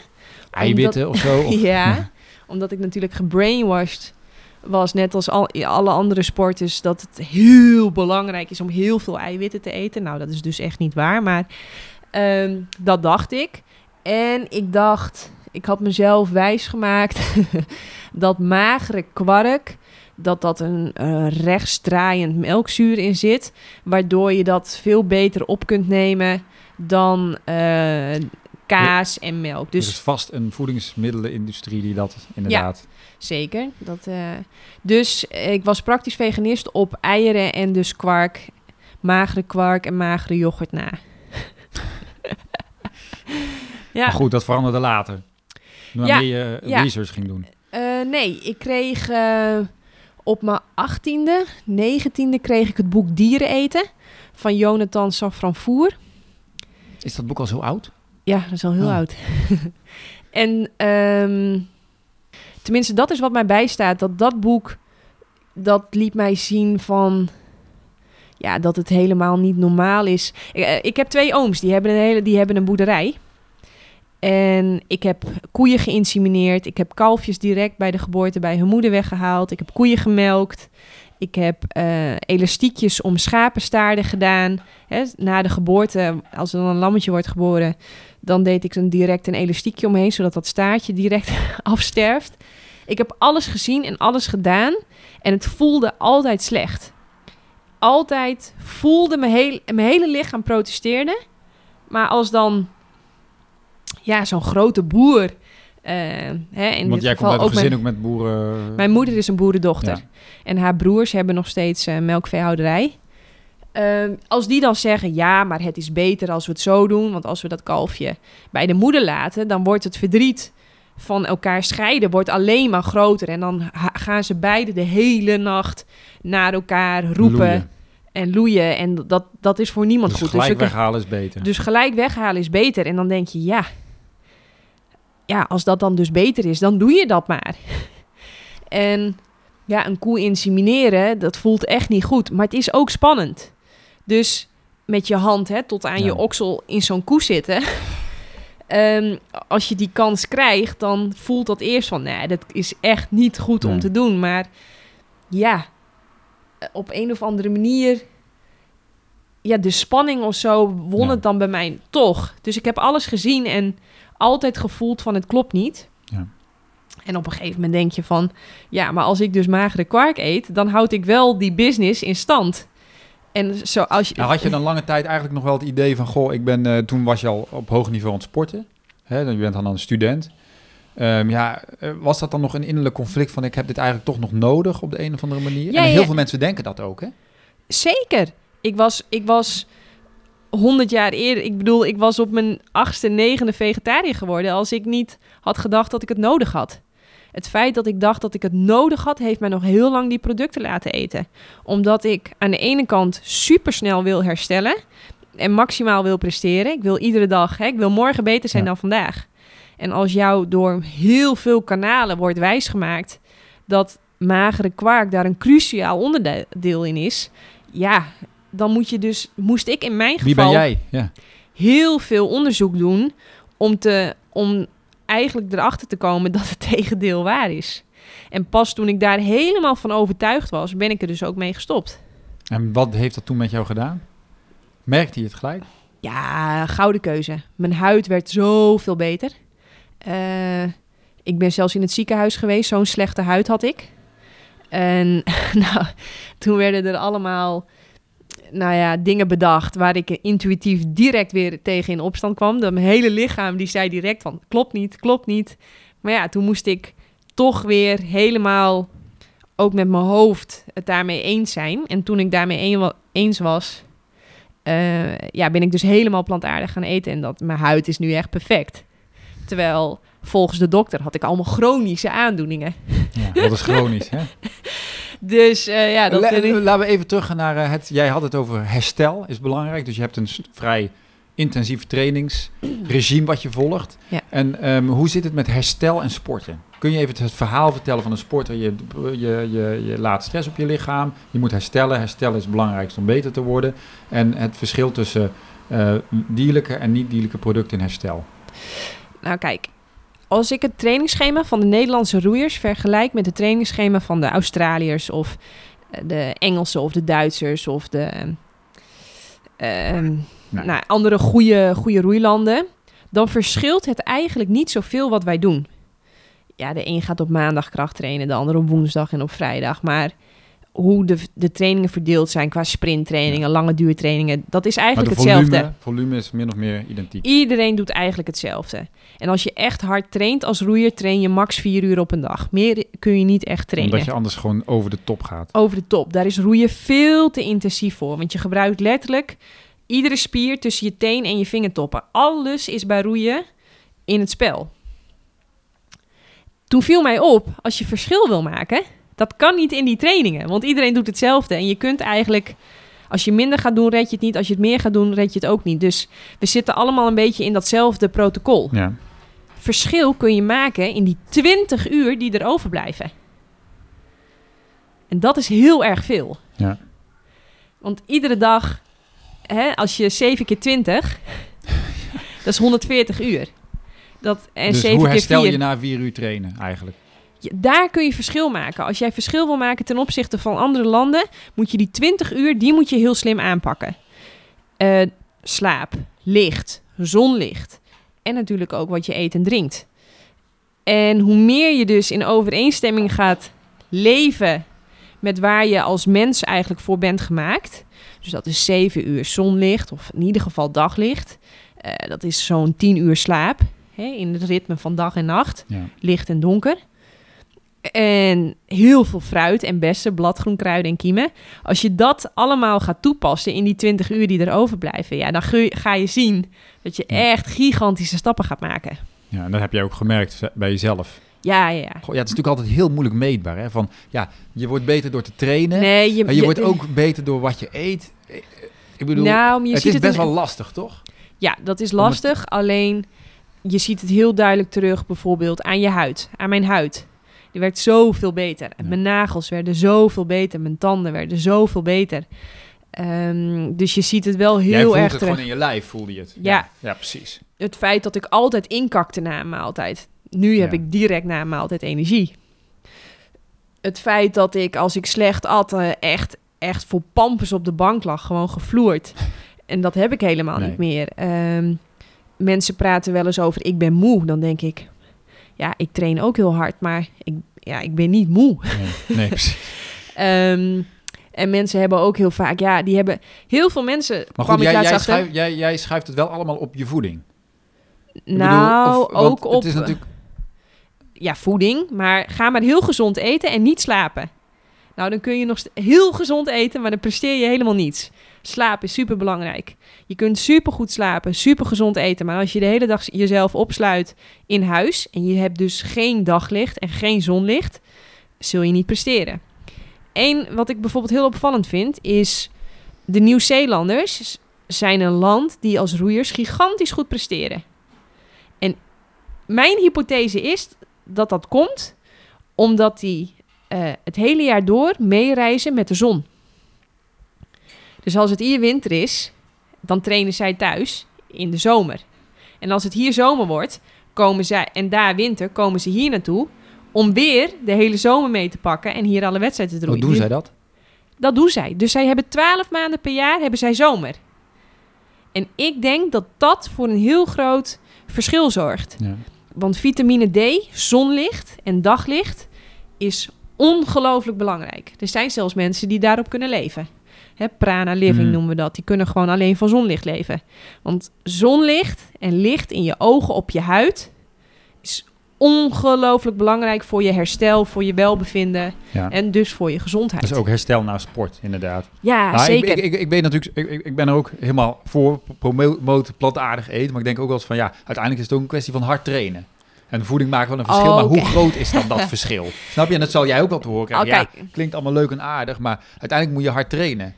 [SPEAKER 2] Eiwitten of zo? Of-
[SPEAKER 1] Ja, omdat ik natuurlijk gebrainwashed was, net als al, alle andere sporters, dat het heel belangrijk is om heel veel eiwitten te eten. Nou, dat is dus echt niet waar, maar ehm, dat dacht ik. En ik dacht, ik had mezelf wijsgemaakt dat magere kwark, dat dat een eh, rechtsdraaiend melkzuur in zit, waardoor je dat veel beter op kunt nemen dan eh, kaas en melk.
[SPEAKER 2] Dus is vast een voedingsmiddelenindustrie die dat inderdaad...
[SPEAKER 1] Zeker. Dat, eh, dus ik was praktisch veganist op eieren en dus kwark, magere kwark en magere yoghurt na. ja,
[SPEAKER 2] Maar goed, dat veranderde later. Wanneer je
[SPEAKER 1] ja.
[SPEAKER 2] research ging doen.
[SPEAKER 1] eh, nee, ik kreeg eh, op mijn achttiende, negentiende kreeg ik het boek Dieren eten van Jonathan Safranfoer.
[SPEAKER 2] Is dat boek al zo oud?
[SPEAKER 1] Ja, dat is al heel
[SPEAKER 2] Oh.
[SPEAKER 1] oud. en ehm, tenminste, dat is wat mij bijstaat. Dat dat boek, dat liet mij zien van... Ja, dat het helemaal niet normaal is. Ik, eh, ik heb twee ooms, die hebben een, hele, die hebben een boerderij. En ik heb koeien geïnsemineerd. Ik heb kalfjes direct bij de geboorte bij hun moeder weggehaald. Ik heb koeien gemelkt. Ik heb eh, elastiekjes om schapenstaarden gedaan. Na de geboorte, als er dan een lammetje wordt geboren, dan deed ik dan direct een elastiekje omheen, zodat dat staartje direct afsterft. Ik heb alles gezien en alles gedaan. En het voelde altijd slecht. Altijd voelde mijn, mijn hele lichaam protesteerde. Maar als dan ja, zo'n grote boer. eh, hè, in
[SPEAKER 2] Want
[SPEAKER 1] dit
[SPEAKER 2] jij
[SPEAKER 1] geval
[SPEAKER 2] komt uit een gezin ook met boeren...
[SPEAKER 1] mijn moeder is een boerendochter.
[SPEAKER 2] Ja.
[SPEAKER 1] En haar broers hebben nog steeds eh, melkveehouderij. Ehm, als die dan zeggen, ja, maar het is beter als we het zo doen. Want als we dat kalfje bij de moeder laten, dan wordt het verdriet van elkaar scheiden wordt alleen maar groter. En dan gaan ze beide de hele nacht naar elkaar roepen
[SPEAKER 2] Loeien.
[SPEAKER 1] en loeien. En dat, dat is voor niemand
[SPEAKER 2] Dus
[SPEAKER 1] goed.
[SPEAKER 2] gelijk
[SPEAKER 1] dus, we-
[SPEAKER 2] weghalen is beter.
[SPEAKER 1] dus gelijk weghalen is beter. En dan denk je, ja, ja, als dat dan dus beter is, dan doe je dat maar. en ja, een koe insemineren, dat voelt echt niet goed. Maar het is ook spannend. Dus met je hand hè, tot aan
[SPEAKER 2] Ja.
[SPEAKER 1] je oksel in zo'n koe zitten. Ehm, als je die kans krijgt, dan voelt dat eerst van... nee, dat is echt niet goed om te doen. Maar ja, op een of andere manier... ja, de spanning of zo won
[SPEAKER 2] Ja.
[SPEAKER 1] het dan bij mij toch. Dus ik heb alles gezien en altijd gevoeld van het klopt niet.
[SPEAKER 2] Ja.
[SPEAKER 1] En op een gegeven moment denk je van... ja, maar als ik dus magere kwark eet... dan houd ik wel die business in stand. En zo als je...
[SPEAKER 2] Nou, had je dan lange tijd eigenlijk nog wel het idee van... Goh, ik ben, eh, toen was je al op hoog niveau aan het sporten. Hè, dan- je bent dan een student. Ehm, ja, eh, was dat dan nog een innerlijk conflict van... ik heb dit eigenlijk toch nog nodig op de een of andere manier?
[SPEAKER 1] Ja,
[SPEAKER 2] en heel
[SPEAKER 1] ja.
[SPEAKER 2] veel mensen denken dat ook, hè?
[SPEAKER 1] Zeker. Ik was, ik was 100 jaar eerder. Ik bedoel, ik was op mijn achtste, negende vegetariër geworden. als ik niet had gedacht dat ik het nodig had. Het feit dat ik dacht dat ik het nodig had, heeft mij nog heel lang die producten laten eten. Omdat ik aan de ene kant supersnel wil herstellen en maximaal wil presteren. Ik wil iedere dag, hè, ik wil morgen beter zijn
[SPEAKER 2] Ja.
[SPEAKER 1] dan vandaag. En als jou door heel veel kanalen wordt wijsgemaakt dat magere kwark daar een cruciaal onderdeel in is, ja, dan moet je dus, moest ik in mijn
[SPEAKER 2] Wie
[SPEAKER 1] geval
[SPEAKER 2] ben jij? Ja.
[SPEAKER 1] heel veel onderzoek doen om, te, om eigenlijk erachter te komen dat het tegendeel waar is. En pas toen ik daar helemaal van overtuigd was, ben ik er dus ook mee gestopt.
[SPEAKER 2] En wat heeft dat toen met jou gedaan? Merkte je het gelijk?
[SPEAKER 1] Ja, gouden keuze. Mijn huid werd zoveel beter. Eh, ik ben zelfs in het ziekenhuis geweest. Zo'n slechte huid had ik. En nou, toen werden er allemaal nou ja, dingen bedacht waar ik intuïtief direct weer tegen in opstand kwam. Dat mijn hele lichaam die zei direct van klopt niet, klopt niet. Maar ja, toen moest ik toch weer helemaal ook met mijn hoofd het daarmee eens zijn. En toen ik daarmee eens was, eh, ja, ben ik dus helemaal plantaardig gaan eten. En dat, mijn huid is nu echt perfect. Terwijl volgens de dokter had ik allemaal chronische aandoeningen.
[SPEAKER 2] Ja, dat is chronisch, hè?
[SPEAKER 1] Dus eh, ja, dat
[SPEAKER 2] La-
[SPEAKER 1] ik-
[SPEAKER 2] Laten we even terug naar eh, het... Jij had het over herstel, is belangrijk. Dus je hebt een vrij intensief trainingsregime wat je volgt.
[SPEAKER 1] Ja.
[SPEAKER 2] En ehm, hoe zit het met herstel en sporten? Kun je even het verhaal vertellen van een sporter? Je, je, je, je laat stress op je lichaam. Je moet herstellen. Herstellen is het belangrijkste om beter te worden. En het verschil tussen eh, dierlijke en niet-dierlijke producten in herstel.
[SPEAKER 1] Nou kijk, als ik het trainingsschema van de Nederlandse roeiers vergelijk met het trainingsschema van de Australiërs of eh, de Engelsen of de Duitsers of de ehm, ehm,
[SPEAKER 2] Nee.
[SPEAKER 1] nou, andere goede, goede roeilanden, dan verschilt het eigenlijk niet zoveel wat wij doen. Ja, de een gaat op maandag kracht trainen, de ander op woensdag en op vrijdag. Maar hoe de, de trainingen verdeeld zijn qua sprinttrainingen, lange duurtrainingen, dat is eigenlijk
[SPEAKER 2] de
[SPEAKER 1] hetzelfde.
[SPEAKER 2] volume, volume is min of meer identiek.
[SPEAKER 1] Iedereen doet eigenlijk hetzelfde. En als je echt hard traint als roeier, train je max vier uur op een dag. Meer kun je niet echt trainen.
[SPEAKER 2] Omdat je anders gewoon over de top gaat.
[SPEAKER 1] Over de top. Daar is roeien veel te intensief voor. Want je gebruikt letterlijk iedere spier tussen je teen en je vingertoppen. Alles is bij roeien in het spel. Toen viel mij op, als je verschil wil maken, dat kan niet in die trainingen. Want iedereen doet hetzelfde. En je kunt eigenlijk, als je minder gaat doen, red je het niet. Als je het meer gaat doen, red je het ook niet. Dus we zitten allemaal een beetje in datzelfde protocol.
[SPEAKER 2] Ja.
[SPEAKER 1] Verschil kun je maken in die 20 uur die er overblijven. En dat is heel erg veel.
[SPEAKER 2] Ja.
[SPEAKER 1] Want iedere dag, hè, als je 7 keer 20, dat is 140 uur. Dat, en
[SPEAKER 2] dus
[SPEAKER 1] 7
[SPEAKER 2] hoe
[SPEAKER 1] keer
[SPEAKER 2] herstel
[SPEAKER 1] 4,
[SPEAKER 2] je na vier uur trainen eigenlijk?
[SPEAKER 1] Daar kun je verschil maken. Als jij verschil wil maken ten opzichte van andere landen, moet je die 20 uur, die moet je heel slim aanpakken. Eh, slaap, licht, zonlicht en natuurlijk ook wat je eet en drinkt. En hoe meer je dus in overeenstemming gaat leven met waar je als mens eigenlijk voor bent gemaakt. Dus dat is 7 uur zonlicht of in ieder geval daglicht. Eh, dat is zo'n 10 uur slaap. Hè, in het ritme van dag en nacht.
[SPEAKER 2] Ja.
[SPEAKER 1] Licht en donker. En heel veel fruit en bessen, bladgroen, kruiden en kiemen. Als je dat allemaal gaat toepassen in die 20 uur die er overblijven, ja, dan ga je zien dat je echt gigantische stappen gaat maken.
[SPEAKER 2] ja, en dat heb jij ook gemerkt bij jezelf.
[SPEAKER 1] Ja, ja, ja.
[SPEAKER 2] Goh, ja, het is natuurlijk altijd heel moeilijk meetbaar. Hè? Van, ja, je wordt beter door te trainen.
[SPEAKER 1] Nee, je,
[SPEAKER 2] maar je, wordt ook beter door wat je eet. Ik bedoel,
[SPEAKER 1] nou, je
[SPEAKER 2] het
[SPEAKER 1] ziet
[SPEAKER 2] is best
[SPEAKER 1] in-
[SPEAKER 2] wel lastig, toch?
[SPEAKER 1] Ja, dat is
[SPEAKER 2] het-
[SPEAKER 1] lastig. Alleen je ziet het heel duidelijk terug, bijvoorbeeld aan je huid, aan mijn huid. Die werd zoveel beter. En. Mijn nagels werden zoveel beter. Mijn tanden werden zoveel beter. Ehm, dus je ziet het wel
[SPEAKER 2] Jij
[SPEAKER 1] heel
[SPEAKER 2] voelt
[SPEAKER 1] erg
[SPEAKER 2] het
[SPEAKER 1] terug.
[SPEAKER 2] gewoon in je lijf, voelde je het.
[SPEAKER 1] Ja.
[SPEAKER 2] ja precies.
[SPEAKER 1] Het feit dat ik altijd inkakte na een maaltijd. Nu heb ik direct na een maaltijd energie. Het feit dat ik, als ik slecht at, eh, echt, echt voor pampers op de bank lag. Gewoon gevloerd. En dat heb ik helemaal
[SPEAKER 2] Nee.
[SPEAKER 1] niet meer. Ehm, mensen praten wel eens over, ik ben moe. Dan denk ik, ja, ik train ook heel hard. Maar ik, ja, ik ben niet moe.
[SPEAKER 2] Nee, nee precies.
[SPEAKER 1] Ehm, en mensen hebben ook heel vaak, ja, die hebben... Heel veel mensen
[SPEAKER 2] Maar goed, jij, jij, jij, jij schuift het wel allemaal op je voeding. Bedoel,
[SPEAKER 1] nou,
[SPEAKER 2] of-
[SPEAKER 1] ook op...
[SPEAKER 2] Het is natuurlijk...
[SPEAKER 1] ja, voeding, maar ga maar heel gezond eten en niet slapen. Nou, dan kun je nog heel gezond eten, maar dan presteer je helemaal niets. Slaap is super belangrijk. Je kunt super goed slapen, super gezond eten, maar als je de hele dag jezelf opsluit in huis en je hebt dus geen daglicht en geen zonlicht, zul je niet presteren. Eén wat ik bijvoorbeeld heel opvallend vind is de Nieuw-Zeelanders zijn een land die als roeiers gigantisch goed presteren. En mijn hypothese is dat dat komt omdat die eh, het hele jaar door meereizen met de zon. Dus als het hier winter is, dan trainen zij thuis in de zomer. En als het hier zomer wordt, komen zij en daar winter, komen ze hier naartoe om weer de hele zomer mee te pakken en hier alle wedstrijden te
[SPEAKER 2] Hoe
[SPEAKER 1] roeien.
[SPEAKER 2] doen zij dat?
[SPEAKER 1] dat doen zij. Dus zij hebben twaalf maanden per jaar hebben zij zomer. En ik denk dat dat voor een heel groot verschil zorgt.
[SPEAKER 2] Ja.
[SPEAKER 1] Want vitamine D, zonlicht en daglicht is ongelooflijk belangrijk. Er zijn zelfs mensen die daarop kunnen leven. Hè, prana living
[SPEAKER 2] Hmm.
[SPEAKER 1] noemen we dat. Die kunnen gewoon alleen van zonlicht leven. Want zonlicht en licht in je ogen op je huid is ongelooflijk belangrijk voor je herstel, voor je welbevinden
[SPEAKER 2] Ja.
[SPEAKER 1] en dus voor je gezondheid.
[SPEAKER 2] Dat is ook herstel na sport, inderdaad.
[SPEAKER 1] Ja,
[SPEAKER 2] Nou,
[SPEAKER 1] zeker.
[SPEAKER 2] Ik, ik, ik, ik ben natuurlijk, ik ben er ook helemaal voor promoten plantaardig eten, maar ik denk ook wel eens van ja, uiteindelijk is het ook een kwestie van hard trainen. En voeding maakt wel een verschil,
[SPEAKER 1] Oh,
[SPEAKER 2] maar hoe groot is dan dat verschil? Snap je? En dat zal jij ook wel te horen krijgen. Ja, klinkt allemaal leuk en aardig, maar uiteindelijk moet je hard trainen.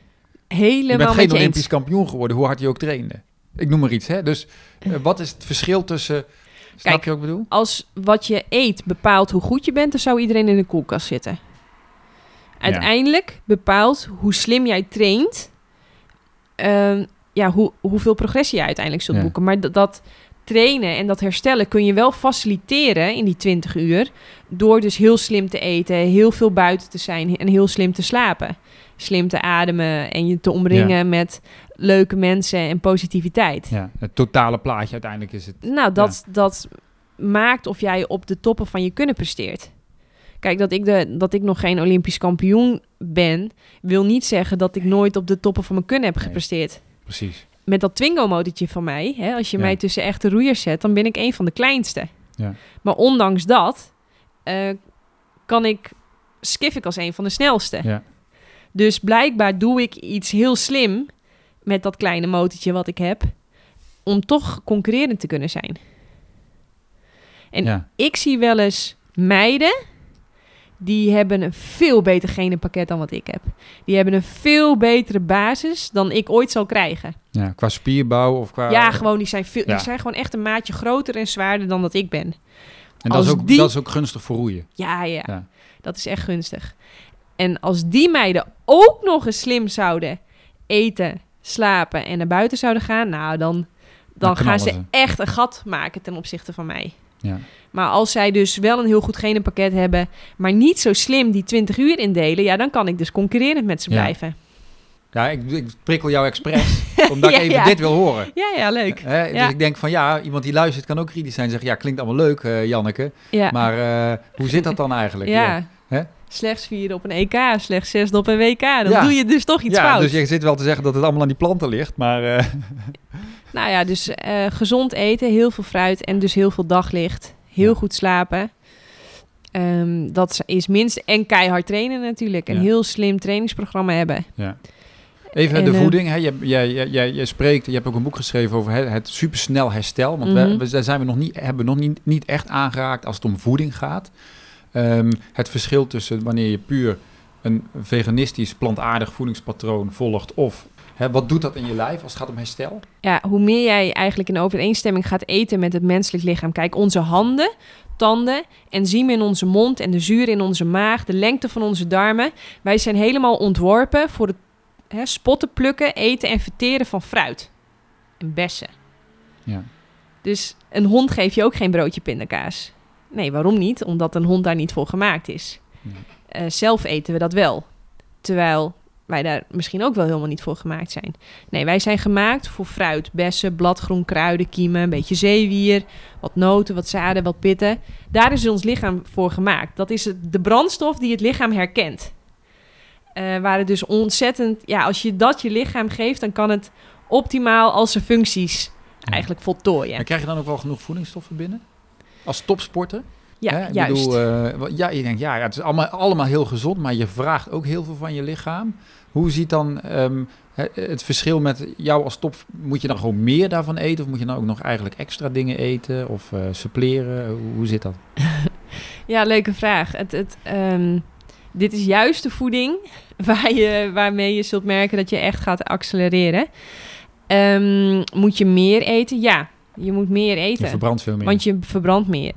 [SPEAKER 2] Je
[SPEAKER 1] Helemaal
[SPEAKER 2] bent
[SPEAKER 1] met
[SPEAKER 2] geen
[SPEAKER 1] je
[SPEAKER 2] Olympisch
[SPEAKER 1] eens.
[SPEAKER 2] kampioen geworden, hoe hard je ook trainde. Ik noem maar iets, hè? Dus eh, wat is het verschil tussen... Snap
[SPEAKER 1] Kijk,
[SPEAKER 2] je wat ik bedoel?
[SPEAKER 1] Als wat je eet bepaalt hoe goed je bent, dan zou iedereen in de koelkast zitten. Uiteindelijk bepaalt hoe slim jij traint, ehm, ja, hoe, hoeveel progressie je uiteindelijk zult
[SPEAKER 2] Ja.
[SPEAKER 1] boeken. Maar dat, dat trainen en dat herstellen kun je wel faciliteren in die 20 uur. Door dus heel slim te eten, heel veel buiten te zijn en heel slim te slapen. Slim te ademen en je te omringen met leuke mensen en positiviteit.
[SPEAKER 2] Ja, het totale plaatje uiteindelijk is het...
[SPEAKER 1] Nou, dat, dat maakt of jij op de toppen van je kunnen presteert. Kijk, dat ik, de, dat ik nog geen Olympisch kampioen ben, wil niet zeggen dat ik nooit op de toppen van mijn kunnen heb
[SPEAKER 2] Nee.
[SPEAKER 1] gepresteerd.
[SPEAKER 2] Precies.
[SPEAKER 1] Met dat Twingo-motortje van mij, hè, als je
[SPEAKER 2] Ja.
[SPEAKER 1] mij tussen echte roeiers zet, dan ben ik een van de kleinste.
[SPEAKER 2] Ja.
[SPEAKER 1] Maar ondanks dat eh, kan ik, skif ik als een van de snelste.
[SPEAKER 2] Ja.
[SPEAKER 1] Dus blijkbaar doe ik iets heel slim met dat kleine motortje wat ik heb, om toch concurrerend te kunnen zijn. En ik zie wel eens meiden die hebben een veel beter genenpakket dan wat ik heb. Die hebben een veel betere basis dan ik ooit zal krijgen.
[SPEAKER 2] ja, qua spierbouw of qua...
[SPEAKER 1] ja, gewoon die zijn, veel,
[SPEAKER 2] ja.
[SPEAKER 1] die zijn gewoon echt een maatje groter en zwaarder dan dat ik ben.
[SPEAKER 2] En dat is, ook,
[SPEAKER 1] die-
[SPEAKER 2] dat is ook gunstig voor roeien.
[SPEAKER 1] Ja, ja,
[SPEAKER 2] Ja.
[SPEAKER 1] dat is echt gunstig. En als die meiden ook nog eens slim zouden eten, slapen en naar buiten zouden gaan, nou dan, dan
[SPEAKER 2] Dan
[SPEAKER 1] gaan ze. echt een gat maken ten opzichte van mij.
[SPEAKER 2] Ja.
[SPEAKER 1] Maar als zij dus wel een heel goed genenpakket hebben, maar niet zo slim die 20 uur indelen, ja, dan kan ik dus concurrerend met ze
[SPEAKER 2] Ja.
[SPEAKER 1] blijven.
[SPEAKER 2] Ja, ik, ik prikkel jou expres, omdat
[SPEAKER 1] Ja,
[SPEAKER 2] ik even
[SPEAKER 1] ja.
[SPEAKER 2] dit wil horen.
[SPEAKER 1] Ja, ja, leuk.
[SPEAKER 2] Hè,
[SPEAKER 1] Ja.
[SPEAKER 2] Dus ik denk van ja, iemand die luistert kan ook kritisch zijn en zeggen... ja, klinkt allemaal leuk, eh, Janneke,
[SPEAKER 1] Ja,
[SPEAKER 2] maar eh, hoe zit dat dan eigenlijk?
[SPEAKER 1] ja.
[SPEAKER 2] Hè?
[SPEAKER 1] Slechts vierde op een EK, slechts zesde op een WK. Dan
[SPEAKER 2] Ja.
[SPEAKER 1] doe je dus toch iets
[SPEAKER 2] ja,
[SPEAKER 1] fout.
[SPEAKER 2] dus je zit wel te zeggen dat het allemaal aan die planten ligt, maar... eh,
[SPEAKER 1] Nou ja, dus eh, gezond eten, heel veel fruit en dus heel veel daglicht. Heel
[SPEAKER 2] Ja.
[SPEAKER 1] goed slapen. Ehm, dat is minst en keihard trainen natuurlijk. Een
[SPEAKER 2] Ja.
[SPEAKER 1] heel slim trainingsprogramma hebben.
[SPEAKER 2] Ja. Even
[SPEAKER 1] En,
[SPEAKER 2] de
[SPEAKER 1] eh,
[SPEAKER 2] voeding. Hè. Jij, jij, jij, jij spreekt, je hebt ook een boek geschreven over het, het supersnel herstel. Want
[SPEAKER 1] Mhm.
[SPEAKER 2] we, we, daar zijn we nog niet, hebben we nog niet, niet echt aangeraakt als het om voeding gaat. Ehm, het verschil tussen wanneer je puur een veganistisch, plantaardig voedingspatroon volgt of... Hè, wat doet dat in je lijf als het gaat om herstel?
[SPEAKER 1] Ja, hoe meer jij eigenlijk in overeenstemming gaat eten met het menselijk lichaam. Kijk, onze handen, tanden, enzymen in onze mond en de zuren in onze maag, de lengte van onze darmen. Wij zijn helemaal ontworpen voor het hè, spotten, plukken, eten en verteren van fruit en bessen.
[SPEAKER 2] Ja.
[SPEAKER 1] Dus een hond geef je ook geen broodje pindakaas. Nee, waarom niet? Omdat een hond daar niet voor gemaakt is.
[SPEAKER 2] Ja.
[SPEAKER 1] Eh, zelf eten we dat wel. Terwijl wij daar misschien ook wel helemaal niet voor gemaakt zijn. Nee, wij zijn gemaakt voor fruit, bessen, bladgroen, kruiden, kiemen, een beetje zeewier, wat noten, wat zaden, wat pitten. Daar is ons lichaam voor gemaakt. Dat is de brandstof die het lichaam herkent. Eh waar het dus ontzettend, ja, als je dat je lichaam geeft, dan kan het optimaal al zijn functies
[SPEAKER 2] Ja.
[SPEAKER 1] eigenlijk voltooien.
[SPEAKER 2] En krijg je dan ook wel genoeg voedingsstoffen binnen? Als topsporter?
[SPEAKER 1] Ja,
[SPEAKER 2] Hè? Ik
[SPEAKER 1] juist.
[SPEAKER 2] Bedoel, eh, ja, je denkt, ja, ja, het is allemaal, allemaal heel gezond, maar je vraagt ook heel veel van je lichaam. Hoe ziet dan ehm, he- het verschil met jou als top? Moet je dan gewoon meer daarvan eten? Of moet je dan ook nog eigenlijk extra dingen eten? Of eh suppleren? Hoe, hoe zit dat?
[SPEAKER 1] Ja, leuke vraag. Het, het, ehm, dit is juist de voeding waar je, waarmee je zult merken dat je echt gaat accelereren. Ehm, moet je meer eten? Ja, je moet meer
[SPEAKER 2] Je
[SPEAKER 1] eten.
[SPEAKER 2] verbrandt veel meer.
[SPEAKER 1] Want je verbrandt meer.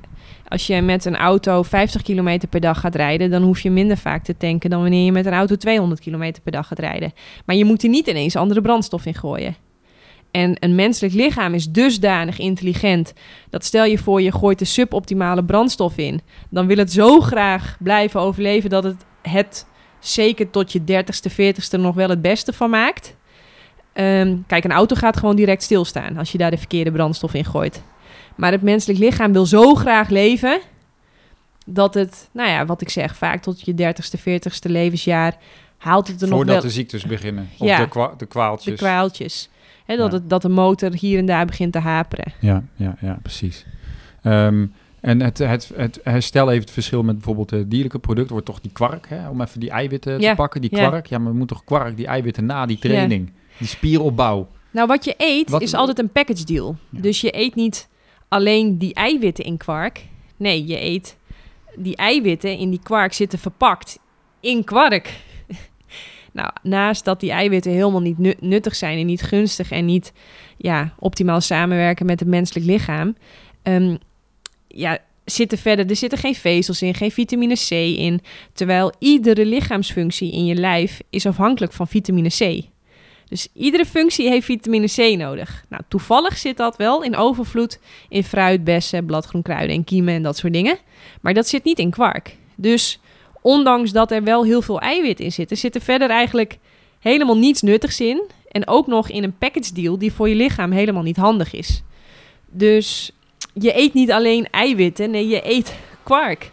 [SPEAKER 1] Als je met een auto 50 kilometer per dag gaat rijden, dan hoef je minder vaak te tanken dan wanneer je met een auto 200 kilometer per dag gaat rijden. Maar je moet er niet ineens andere brandstof in gooien. En een menselijk lichaam is dusdanig intelligent dat stel je voor je gooit de suboptimale brandstof in, dan wil het zo graag blijven overleven dat het het zeker tot je 30ste, 40ste nog wel het beste van maakt. Ehm, kijk, een auto gaat gewoon direct stilstaan als je daar de verkeerde brandstof in gooit. Maar het menselijk lichaam wil zo graag leven dat het, nou ja, wat ik zeg, vaak tot je 30ste, 40ste levensjaar haalt het er nog
[SPEAKER 2] Voordat
[SPEAKER 1] wel
[SPEAKER 2] de ziektes beginnen. Of
[SPEAKER 1] Ja.
[SPEAKER 2] de, kwa- de
[SPEAKER 1] de
[SPEAKER 2] kwaaltjes.
[SPEAKER 1] kwaaltjes. Hè, dat,
[SPEAKER 2] Ja.
[SPEAKER 1] het, dat de motor hier en daar begint te haperen.
[SPEAKER 2] Ja, ja, ja, precies. Ehm, en het, het, het herstel heeft het verschil met bijvoorbeeld de dierlijke producten. Wordt toch die kwark, hè? om even die eiwitten
[SPEAKER 1] Ja,
[SPEAKER 2] te pakken. Die kwark, ja, maar we moeten toch kwark, die eiwitten na die training. Die spieropbouw.
[SPEAKER 1] Nou, wat je eet
[SPEAKER 2] Wat-
[SPEAKER 1] is altijd een package deal. Dus je eet niet alleen die eiwitten in kwark. Nee, je eet die eiwitten in die kwark zitten verpakt in kwark. nou, naast dat die eiwitten helemaal niet nu- nuttig zijn en niet gunstig en niet ja, optimaal samenwerken met het menselijk lichaam, ehm, ja, zitten verder, er zitten geen vezels in, geen vitamine C in. Terwijl iedere lichaamsfunctie in je lijf is afhankelijk van vitamine C. Dus iedere functie heeft vitamine C nodig. Nou, toevallig zit dat wel in overvloed in fruit, bessen, bladgroen, kruiden en kiemen en dat soort dingen. Maar dat zit niet in kwark. Dus ondanks dat er wel heel veel eiwit in zit, er zit er verder eigenlijk helemaal niets nuttigs in. En ook nog in een package deal die voor je lichaam helemaal niet handig is. Dus je eet niet alleen eiwitten, nee, je eet kwark.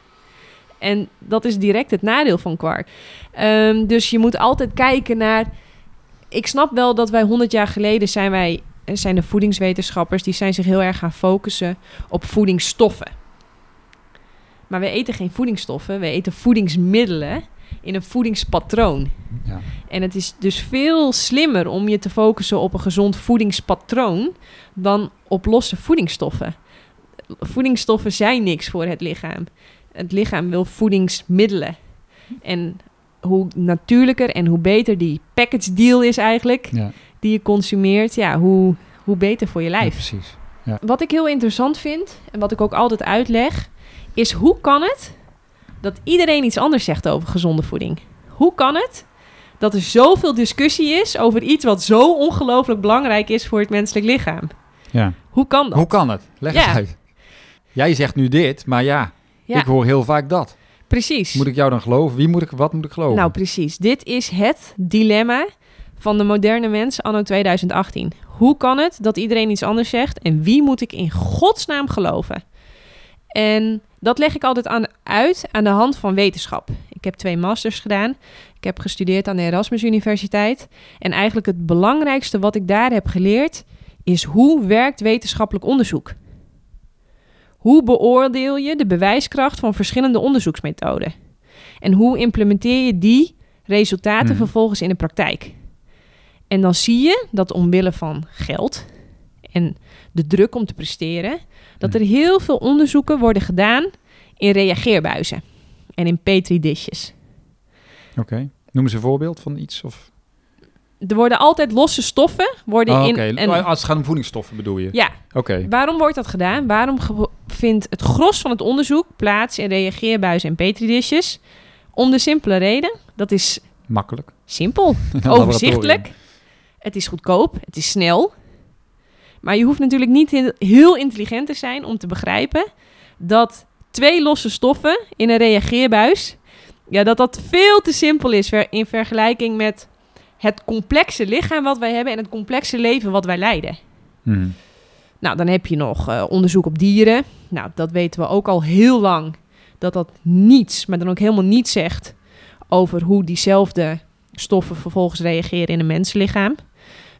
[SPEAKER 1] En dat is direct het nadeel van kwark. Ehm, dus je moet altijd kijken naar ik snap wel dat wij 100 jaar geleden zijn wij eh, zijn de voedingswetenschappers die zijn zich heel erg gaan focussen op voedingsstoffen. Maar we eten geen voedingsstoffen, we eten voedingsmiddelen in een voedingspatroon.
[SPEAKER 2] Ja.
[SPEAKER 1] En het is dus veel slimmer om je te focussen op een gezond voedingspatroon dan op losse voedingsstoffen. Voedingsstoffen zijn niks voor het lichaam. Het lichaam wil voedingsmiddelen. En hoe natuurlijker en hoe beter die package deal is eigenlijk,
[SPEAKER 2] Ja,
[SPEAKER 1] die je consumeert, ja, hoe, hoe beter voor je
[SPEAKER 2] ja,
[SPEAKER 1] lijf.
[SPEAKER 2] precies.
[SPEAKER 1] Wat ik heel interessant vind en wat ik ook altijd uitleg, is hoe kan het dat iedereen iets anders zegt over gezonde voeding? Hoe kan het dat er zoveel discussie is over iets wat zo ongelooflijk belangrijk is voor het menselijk lichaam?
[SPEAKER 2] Ja.
[SPEAKER 1] Hoe kan dat?
[SPEAKER 2] Hoe kan het? Leg
[SPEAKER 1] Ja.
[SPEAKER 2] eens uit. Jij zegt nu dit, maar ja,
[SPEAKER 1] Ja.
[SPEAKER 2] ik hoor heel vaak dat.
[SPEAKER 1] Precies.
[SPEAKER 2] Moet ik jou dan geloven? Wie moet ik, wat moet ik geloven?
[SPEAKER 1] Nou, precies. Dit is het dilemma van de moderne mens anno 2018. Hoe kan het dat iedereen iets anders zegt en wie moet ik in godsnaam geloven? En dat leg ik altijd aan, uit aan de hand van wetenschap. Ik heb twee masters gedaan. Ik heb gestudeerd aan de Erasmus Universiteit. En eigenlijk het belangrijkste wat ik daar heb geleerd is hoe werkt wetenschappelijk onderzoek? Hoe beoordeel je de bewijskracht van verschillende onderzoeksmethoden? En hoe implementeer je die resultaten
[SPEAKER 2] Mhm.
[SPEAKER 1] vervolgens in de praktijk? En dan zie je dat omwille van geld en de druk om te presteren, dat er
[SPEAKER 2] Mhm.
[SPEAKER 1] heel veel onderzoeken worden gedaan in reageerbuizen en in petri dishes.
[SPEAKER 2] Oké. Noem eens een voorbeeld van iets. Of...
[SPEAKER 1] Er worden altijd losse stoffen worden
[SPEAKER 2] Oh,
[SPEAKER 1] in
[SPEAKER 2] Oké,
[SPEAKER 1] en
[SPEAKER 2] als het gaat om voedingsstoffen bedoel je?
[SPEAKER 1] ja,
[SPEAKER 2] Oké.
[SPEAKER 1] Waarom wordt dat gedaan? Waarom vindt het gros van het onderzoek plaats in reageerbuizen en petridishes? Om de simpele reden, dat is
[SPEAKER 2] Makkelijk.
[SPEAKER 1] simpel, overzichtelijk, het is goedkoop, het is snel. Maar je hoeft natuurlijk niet heel- intelligent te zijn om te begrijpen dat twee losse stoffen in een reageerbuis, ja, dat dat veel te simpel is in vergelijking met het complexe lichaam wat wij hebben en het complexe leven wat wij leiden.
[SPEAKER 2] Mhm.
[SPEAKER 1] Nou, dan heb je nog eh, onderzoek op dieren. Nou, dat weten we ook al heel lang. Dat dat niets, maar dan ook helemaal niets zegt over hoe diezelfde stoffen vervolgens reageren in een mensenlichaam.